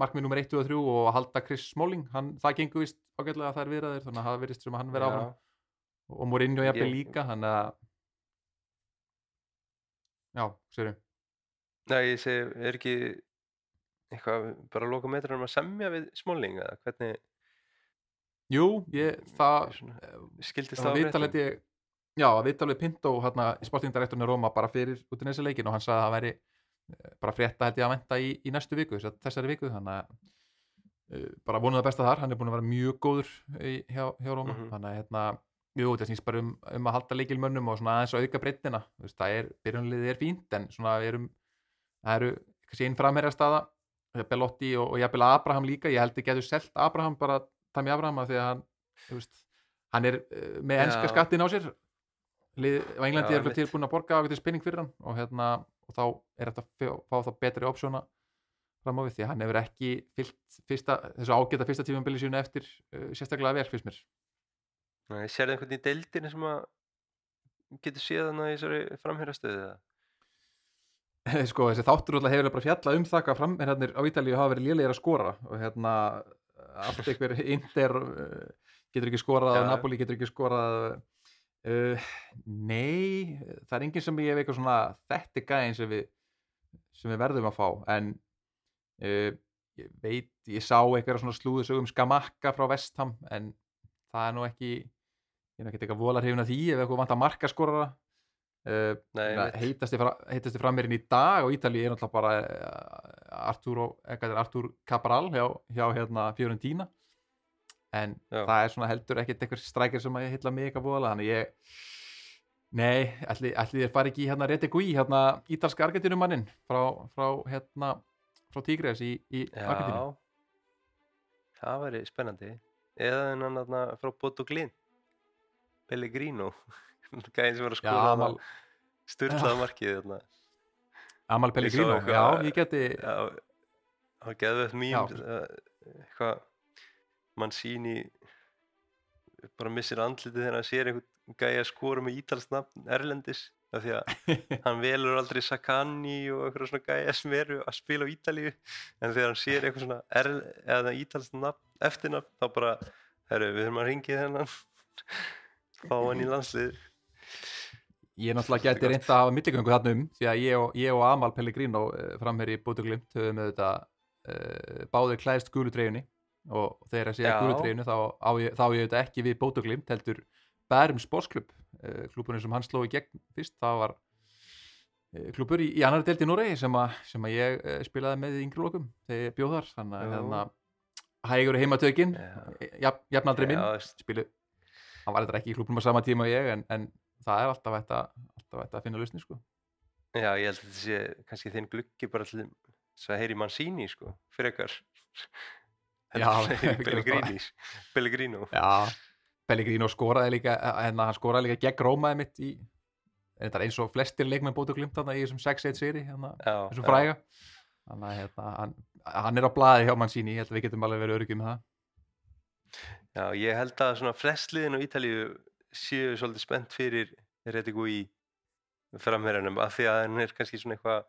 markmið nummer 1 og 3 og að halda Chris Smalling hann, það gengur vist ágætlega að það er viðraðir þannig að það verðist sem að hann vera áfram. Og Mourinho jafnvel Ég- líka þannig að já, sérum Nei, ég segi, er ekki eitthvað bara að loka metrum að semja við Smalling eða hvernig jú, ég, það svona, skildist það á viðtalið já, viðtalið Pinto hérna í sportingdirektorinu Róma bara fyrir út í næsta leikin og hann sagði að það væri eh, bara frétta held ég að venda í, í næstu viku þess- þessari viku, þannig að uh, bara vonuð það besta þar, hann er búin að vera mjög góður í, hjá, hjá Róma, Mhm. þannig að hérna jú, það snýst bara um, um að halda leikilmönnum og svona aðeins að auka breyttina, það er byrjunliðið er fínt, en svona við erum það eru kannski einn framherja staða. Belotti og, og jafnvel Abraham líka. Ég held ekki að þú selt Abraham bara Tami Abraham af því að hann veist, hann er með enska skattin á sér Lið, og Englandi er tilbúin að borga á eitthvað spinning fyrir hann og, hérna, og þá er þetta að fá þá betri opsjóna fram á við því að hann hefur ekki fyllt fyrsta, þessu ágæta fyrsta tífambili sínu eftir uh, sérstaklega vel fyrst mér Nei, Sérðu einhvern í deildinni sem að getur séð hann í þessari framherjastöðu eða? [LAUGHS] sko þessi þáttur alltaf hefur bara fjalla um það hvað framherjarnir á Ítalíu hafa verið lélegir að skora og hérna allt einhver [LAUGHS] Inter uh, getur ekki skorað. Napoli getur ekki skorað uh, nei það er enginn sem ég hef eitthvað svona þetta gæðin sem við sem við verðum að fá en uh, ég veit, ég sá eitthvað svona slúðu sögum Skamakka frá Vestham en það er nú ekki ég er nú ekki volar hefina því ef eitthvað vant að marka skorara uh, Nei, einmitt. heitasti, fra, heitasti frammeirinn í dag á Ítalíu er náttúrulega bara uh, er Artur Cabral hjá, hjá hérna Fiorentina en Já. það er svona heldur ekkert eitthvað strækir sem að ég mig eitthvað voðalega þannig ég nei, ætli, ætli þér fari ekki í hérna Retegui, hérna ítalska argentinumannin frá, frá hérna frá Tigres í, í Argentínu. Já, það væri spennandi. Eða þennan þarna frá Bodo Glint Pellegrino. [LAUGHS] Gæðin sem var að skoða styrlaða markið þarna. Amal Pellegrino, já, ég geti Já, það geði Já. mým eitthvað mann síni bara missir andlitið þegar hann sér einhvern gæja skora með ítalsnafn Erlendis af því að [LAUGHS] hann velur aldrei Sakani og eitthvað svona gæja sem eru að spila á Ítalíu. En þegar hann sér eitthvað svona er, eða ítalsnafn, eftirnafn þá bara, herru, við þurfum að ringi þennan [LAUGHS] fá hann í landslið Ég náttúrulega geti reynd að hafa milligöngu þarna um því að ég og, ég og Amal Pellegrino uh, framherri í Bótuglimt höfum auðvitað uh, báðir klæðist gulu treyjunni og þegar að segja Já. gulu treyjunni þá á ég, ég auðvitað ekki við Bótuglimt heldur Bærum Sportsklubb. Uh, klúburinn sem hann sló í gegn fyrst það var uh, klúbur í, í annar deild í Noregi sem, að- sem að ég uh, spilaði með í yngri lokum þegar ég bjóð þar. Þannig að hérna hægur heimatökin jafn, jafnaldri minn. Spilu hann var þetta ekki í klúbnum á sama tíma og ég en, en það er alltaf að, alltaf hægt að finna lausni sko. já, ég held að þetta sé kannski þinn gluggi bara til þess að heyri Mancini sko, frekar. Já, [LAUGHS] Pellegrino. Pellegrino skoraði líka en hann skoraði líka gegn Rómaði mitt í eins og flestir leikmenn bótu glimt í þessum 6-1 seri hérna, þessum fræga. Þannig hérna, hann, hann er á blaði hjá mann síni, ég held að við getum alveg verið öryggið með það. Já, ég held að svona flestliðin á Ítalíu séu svolítið spennt fyrir Redigu í framherjanum af því að hann er kannski svona eitthvað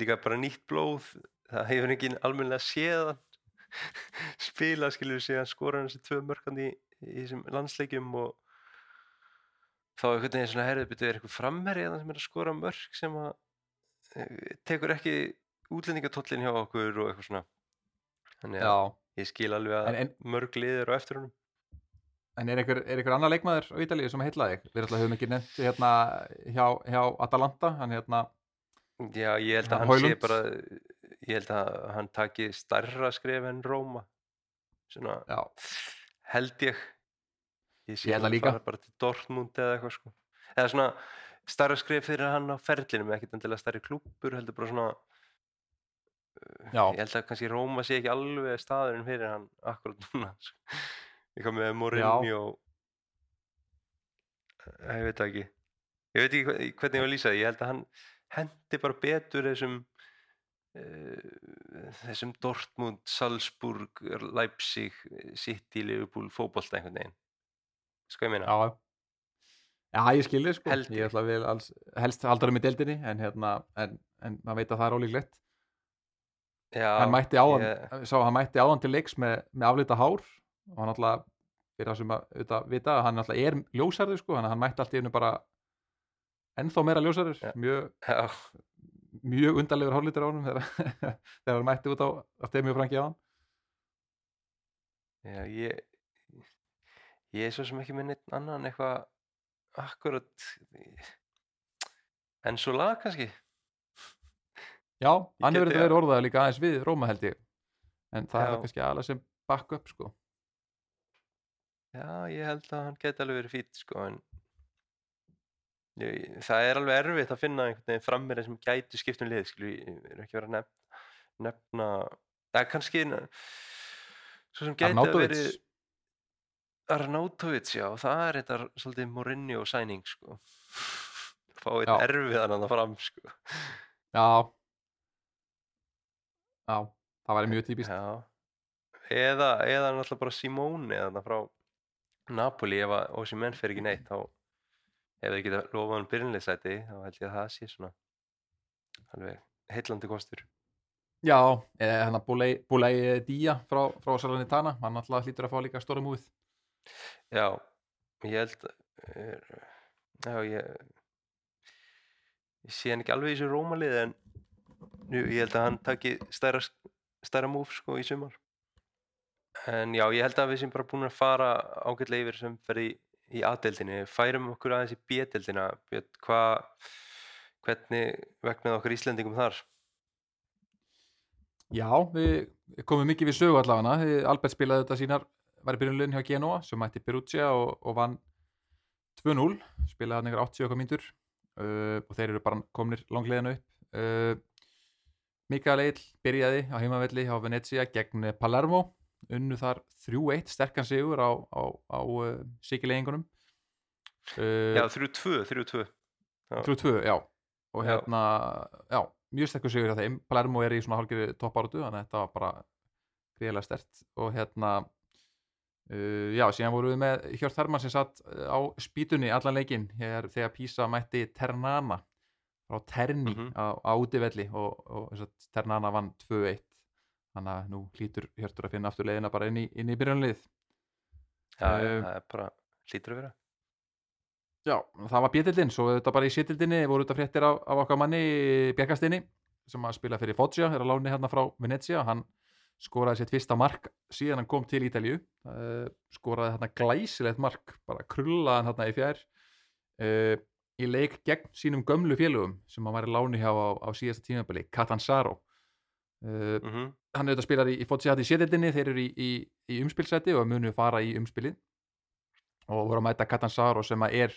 líka bara nýtt blóð það hefur ekki almennilega séð hann spila skilur sig að skora hann þessi tvö mörkandi í, í þessum landsleikjum og þá er einhvern veginn svona herðið byrjuð er eitthvað framherja sem er að skora mörk sem að eh, tekur ekki útlendingatóllin hjá okkur og eitthvað svona. Þannig að Já, ég skil alveg að En- mörg liður á eftir honum. En er einhver, er einhver annar leikmaður á Ítalíu sem heitlaði? Við alltaf höfum ekki nefnt hérna hjá, hjá Atalanta, hann hérna Já, ég held að Hann hann sé bara ég held að hann taki starra skref en Róma. Svona já, held ég. Ég sé Ég það hann líka. fara bara til Dortmund eða eitthvað sko. Eða svona starra skref fyrir hann á ferlinum ekkert endilega starri klúppur heldur bara svona já, ég held að kannski Róma sé ekki alveg staðurinn fyrir hann akkurat núna [LAUGHS] sko. eitthvað með Mourinho. Ég veit ekki. Ég veit ekki hve- hvernig ég var að lýsa ég held að hann hendi bara betur þessum þessum Dortmund, Salzburg Leipzig, City, Liverpool fótbolta einhvern veginn. Sko ég meina? Já. Já, ég skilði sko, Held ég ætla vel alls, helst haldur um í deildinni en hérna, en, en maður veit að það er ólíklegt. Já, hann mætti áðan, ég- sá, hann mætti áðan til leiks með, með aflita hár. Og hann alltaf, fyrir það sem að vita, hann alltaf er ljósarður sko, að hann mætti alltaf einu bara ennþá meira ljósarður, mjög, mjög undarlegur hálflitur á honum [LAUGHS] þegar, hann mætti út á, á Stemi og Franki á hann Já, ég ég er svo sem ekki með neitt annan eitthvað akkurat en svo lag kannski? Já, hann hefur verið orðað líka aðeins við Róma held ég. En það er Já. kannski aðalega sem back up sko. Já, ég held að hann geti alveg verið fýtt sko en það er alveg erfitt að finna einhvern veginn frammir sem gæti skipt um lið skilju, ég er ekki verið að nefna, nefna eða kannski svo sem gæti að verið Arnautovic, já, það er þetta svolítið Mourinho sæning sko. [LAUGHS] Fá einn Já. erfiðan hann fram sko. Já. Já, það væri mjög típist Já, eða, eða náttúrulega bara Simone eða frá Napoli ef að Osimhen fer ekki neitt þá ef þau geta lofað hann byrjunleysæti þá held ég að það sé svona alveg heillandi kostur. Já, eða hann að Búlei Día frá, frá Salernitana hann alltaf hlýtur að fá líka stóra múið Já, ég held er, já, ég ég sé hann ekki alveg í þessu rómalið en nú, ég held að hann taki stærra, stærra múf sko í sumar. En já, ég held að við sem bara búin að fara ágætlega yfir sem ferði í A-deildinni, færum okkur aðeins í hvað hvernig vegnaði okkur Íslendingum þar? Já, við komum mikið við sögu allavega. Albert spilaði þetta sínar var í byrjunlegin hjá Genoa sem mætti Perugia og, og vann 2-0 spilaði hann ykkur 80 okkar mínútur uh, og þeir eru bara komnir langleginu upp. Uh, Mikael Eil byrjaði á heimavelli hjá Venezia gegn Palermo unnu þar 3-1 sterkan sigur á, á, á uh, sikilegingunum uh, Já, 3-2, 3-2 Já. 3-2, já. Og Já. hérna, já, mjög sterkur sigur hjá þeim. Palermo er í svona hálfgerði toppáratu þannig að þetta var bara greiðlega stert og hérna uh, já, síðan vorum við með Hjört Hermann sem satt á spýtunni allan leikinn hér, þegar Písa mætti Ternana frá Terni Mhm. á, á útivelli. Og, og að Ternana vann 2-1 þannig að nú hlýtur Hjörtur að finna aftur leiðina bara inn í, inn í byrjunlið Já, Eh, það er bara hlýtur að vera. Já, það var bjötildin, svo þetta bara í sétildinni voru þetta fréttir af, af okkar manni Bjarkastinni sem að spila fyrir Foggia er að láni hérna frá Venezia. Hann skoraði sitt fyrsta mark síðan hann kom til Ítalju uh, skoraði hérna glæsilegt mark bara krullaði hann hérna í fjær. Uh, í leik gegn sínum gömlu félögum sem hann var í láni hjá á, á síðasta tímabili, Catanzaro uh, mm hann auðvitað spilar í, í hérna í sétildinni þeir eru í, í, í umspilsæti og munu fara í umspilið. Og voru að mæta Catanzaro sem að er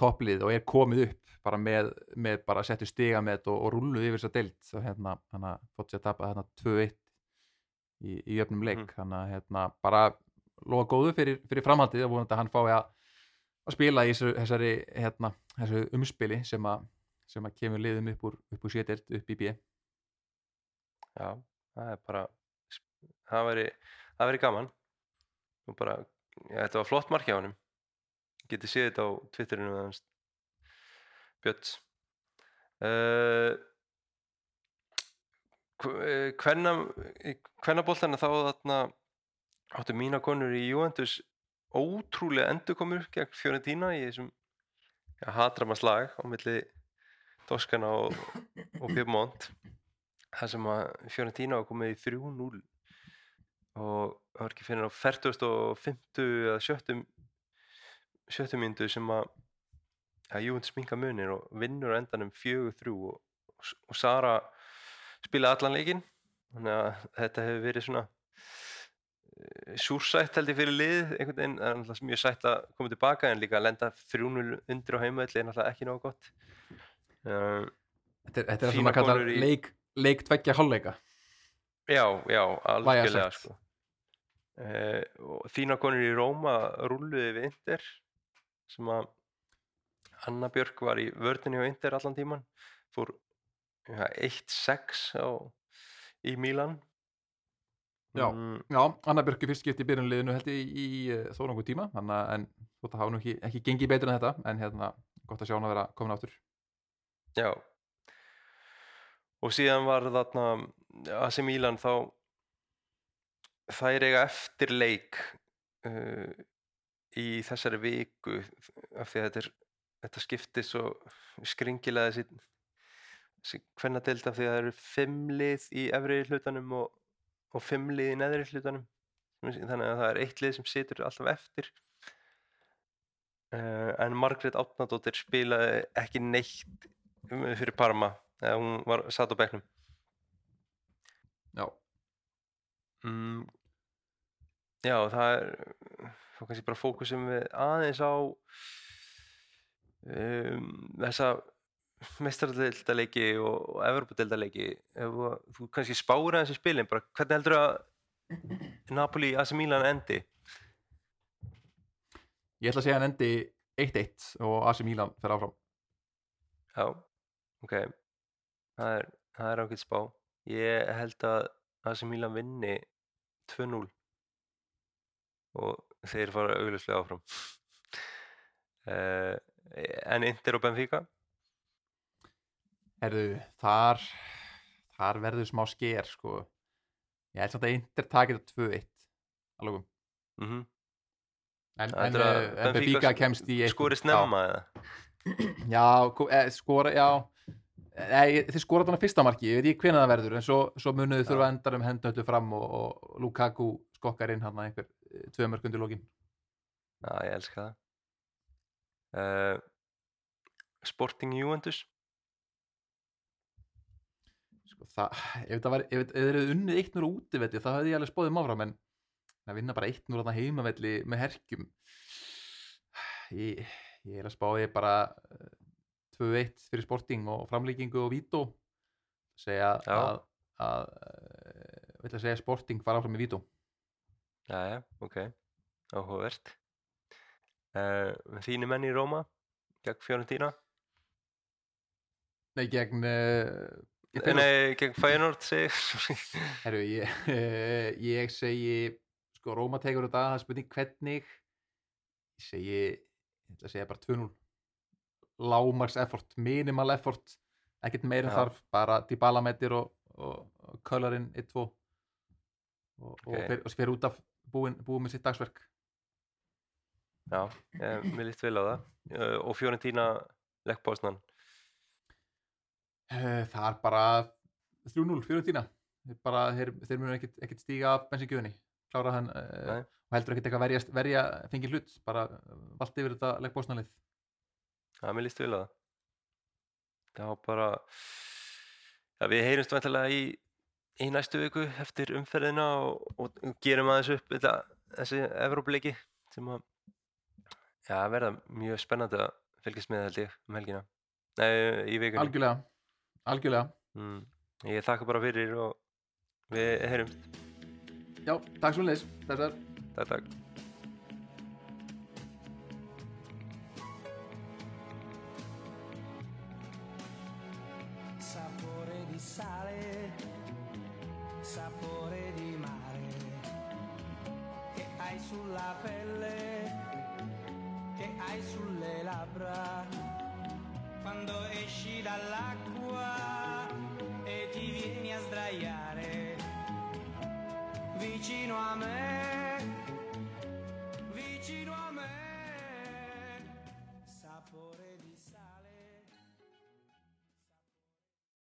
topplið og er komið upp bara með, með bara settu stiga með og, og rulluð yfir þess að deilt og hérna, hann að fótt sér að tapa hérna 2-1 í, í jöfnum leik. Mhm. hann að hérna bara lofa góðu fyrir, fyrir framhaldið og vonandi að hann fái að, að spila í þessu, þessari hérna, þessu umspili sem að, sem að kemur liðum upp úr, upp úr sétild upp í B Já, það er bara það væri, það væri gaman. Og bara, já, þetta var flott mark hjá honum. Getið séð þetta á Twitterinu með hans Björns. Uh, hvenna boltana þá þarna áttu mína konur í Juventus ótrúlega endurkomur gegn Fiorentina í þessum hatrama slag á milli Toskana og, og Piemont það sem að Fiorentina var komið í 3-0 og það var ekki fyrir á 40 og 50 eða 70 70 myndu sem að að Juventus minka munir og vinnur á endanum 4-3 og, og Sara spilaði allan leikinn. Þannig að þetta hefur verið svona eh, súrsætt held ég fyrir lið einhvern veginn, það er náttúrulega mjög sætt að koma tilbaka en líka að lenda 3-0 undir á heimaðalli er náttúrulega ekki nógu gott. Uh, Þetta er, það sem að kalla leik, leik tveggja hálfleika? Já, já, algjörlega sko. uh, og þína konur í Róma rúluði við Inter sem að Anna Björk var í vörðinni á Inter allan tíman fór ja, 1-6 á í Mílan Já. mm, Já, Anna Björk er fyrst skipt í byrjunliðinu held ég í, uh, þó nokkuð tíma að en þótt að hafa nú ekki, ekki gengið betur en þetta en hérna gott að sjá hann að vera komin áttur Já og síðan var þarna AC Milan þá þær eiga eftir leik uh, í þessari viku af því að þetta, er, þetta skiptir svo skringilega þessi hvernig deild af því að það eru fimm lið í efri hlutanum og, og fimm lið í neðri hlutanum. Þannig að það er eitt lið sem situr alltaf eftir. Uh, en Margrét Átnadóttir spilaði ekki neitt um- fyrir Parma eða hún var satt á bekknum. Já, mm, já það er þá kannski bara fókusum við aðeins á um, þessa meistaradeildaleiki og, og Evropadeildaleiki ef þú- kannski spáir aðeins í spilin bara hvernig heldur að Napoli AC Milan endi? Ég ætla að segja hann endi 1-1 og AC Milan fer áfram. Já, ok það er, það er ákveð spá. Ég held að AC Milan vinni 2-0 og þeir fara augljóslega áfram. Uh, en Inter og Benfica? Herðu, þar þar verður smá sker sko. Ég held samt að Inter takið þetta 2-1 alveg um mm en, en, að uh, en Benfica kemst í eitt- skori snemma eða? Já, já ko- eh, skora, já Nei, þið skora þarna fyrsta marki, ég veit ekki hvenær það verður en svo, svo munuðu Já. þurfa endar um hendu öllu fram og, og Lukaku skokkar inn hann einhver eh, tvö mörg undir lókin Já, ég elska það. Uh, Sporting Juventus? Sko, það, ef það var, ef ef þeir eru unnið 1-0 útivelli þá hefði ég alveg spóðið máfram en að vinna bara 1-0 þarna heimavelli með herkjum ég, ég er að spáði bara eh, 2-1 fyrir Sporting og framlíkingu og Vító. Segja Já. að, að eh, vil að segja Sporting fara áfram í Vító? Jæja, ok, áhugavert. Uh, Þínu menn í Róma gegn Fiorentina? Nei gegn uh, Nei, gegn Feyenoord Herru, ég, [LAUGHS] ég segi sko, Róma tekur þetta, það er spurning hvernig? Ég segi ég ætla að segja bara 2-0 lámars effort, minimal effort ekkert meir en Já. þarf, bara Dybala metir og, og, og Köllarinn 1-2 og, og, Ok. fer, og fer út af búin, búin með sitt dagsverk Já, ég, mér líst vel á það uh, og Fiorentina leggpásnan Eh, það er bara 3-0 fyrir tína bara, þeir, þeir munu ekkert, stíga af bensingjöfunni klára hann uh, Nei. og heldur ekkert eitthvað verja, verja fengi hlut, bara vallt yfir þetta leikbósnalið Já, mér líst vel á það. Já, bara Já, við heyrumst vantilega í í næstu viku eftir umferðina og, og gerum aðeins upp þetta, þessi Evrópuleiki sem að já, verða mjög spennandi að fylgjast með held ég um helgina. Nei, í vikunni. Algjörlega, algjörlega. Mm. Ég þakka bara fyrir og við heyrumst. Já, takk svo leis, þessar Takk, takk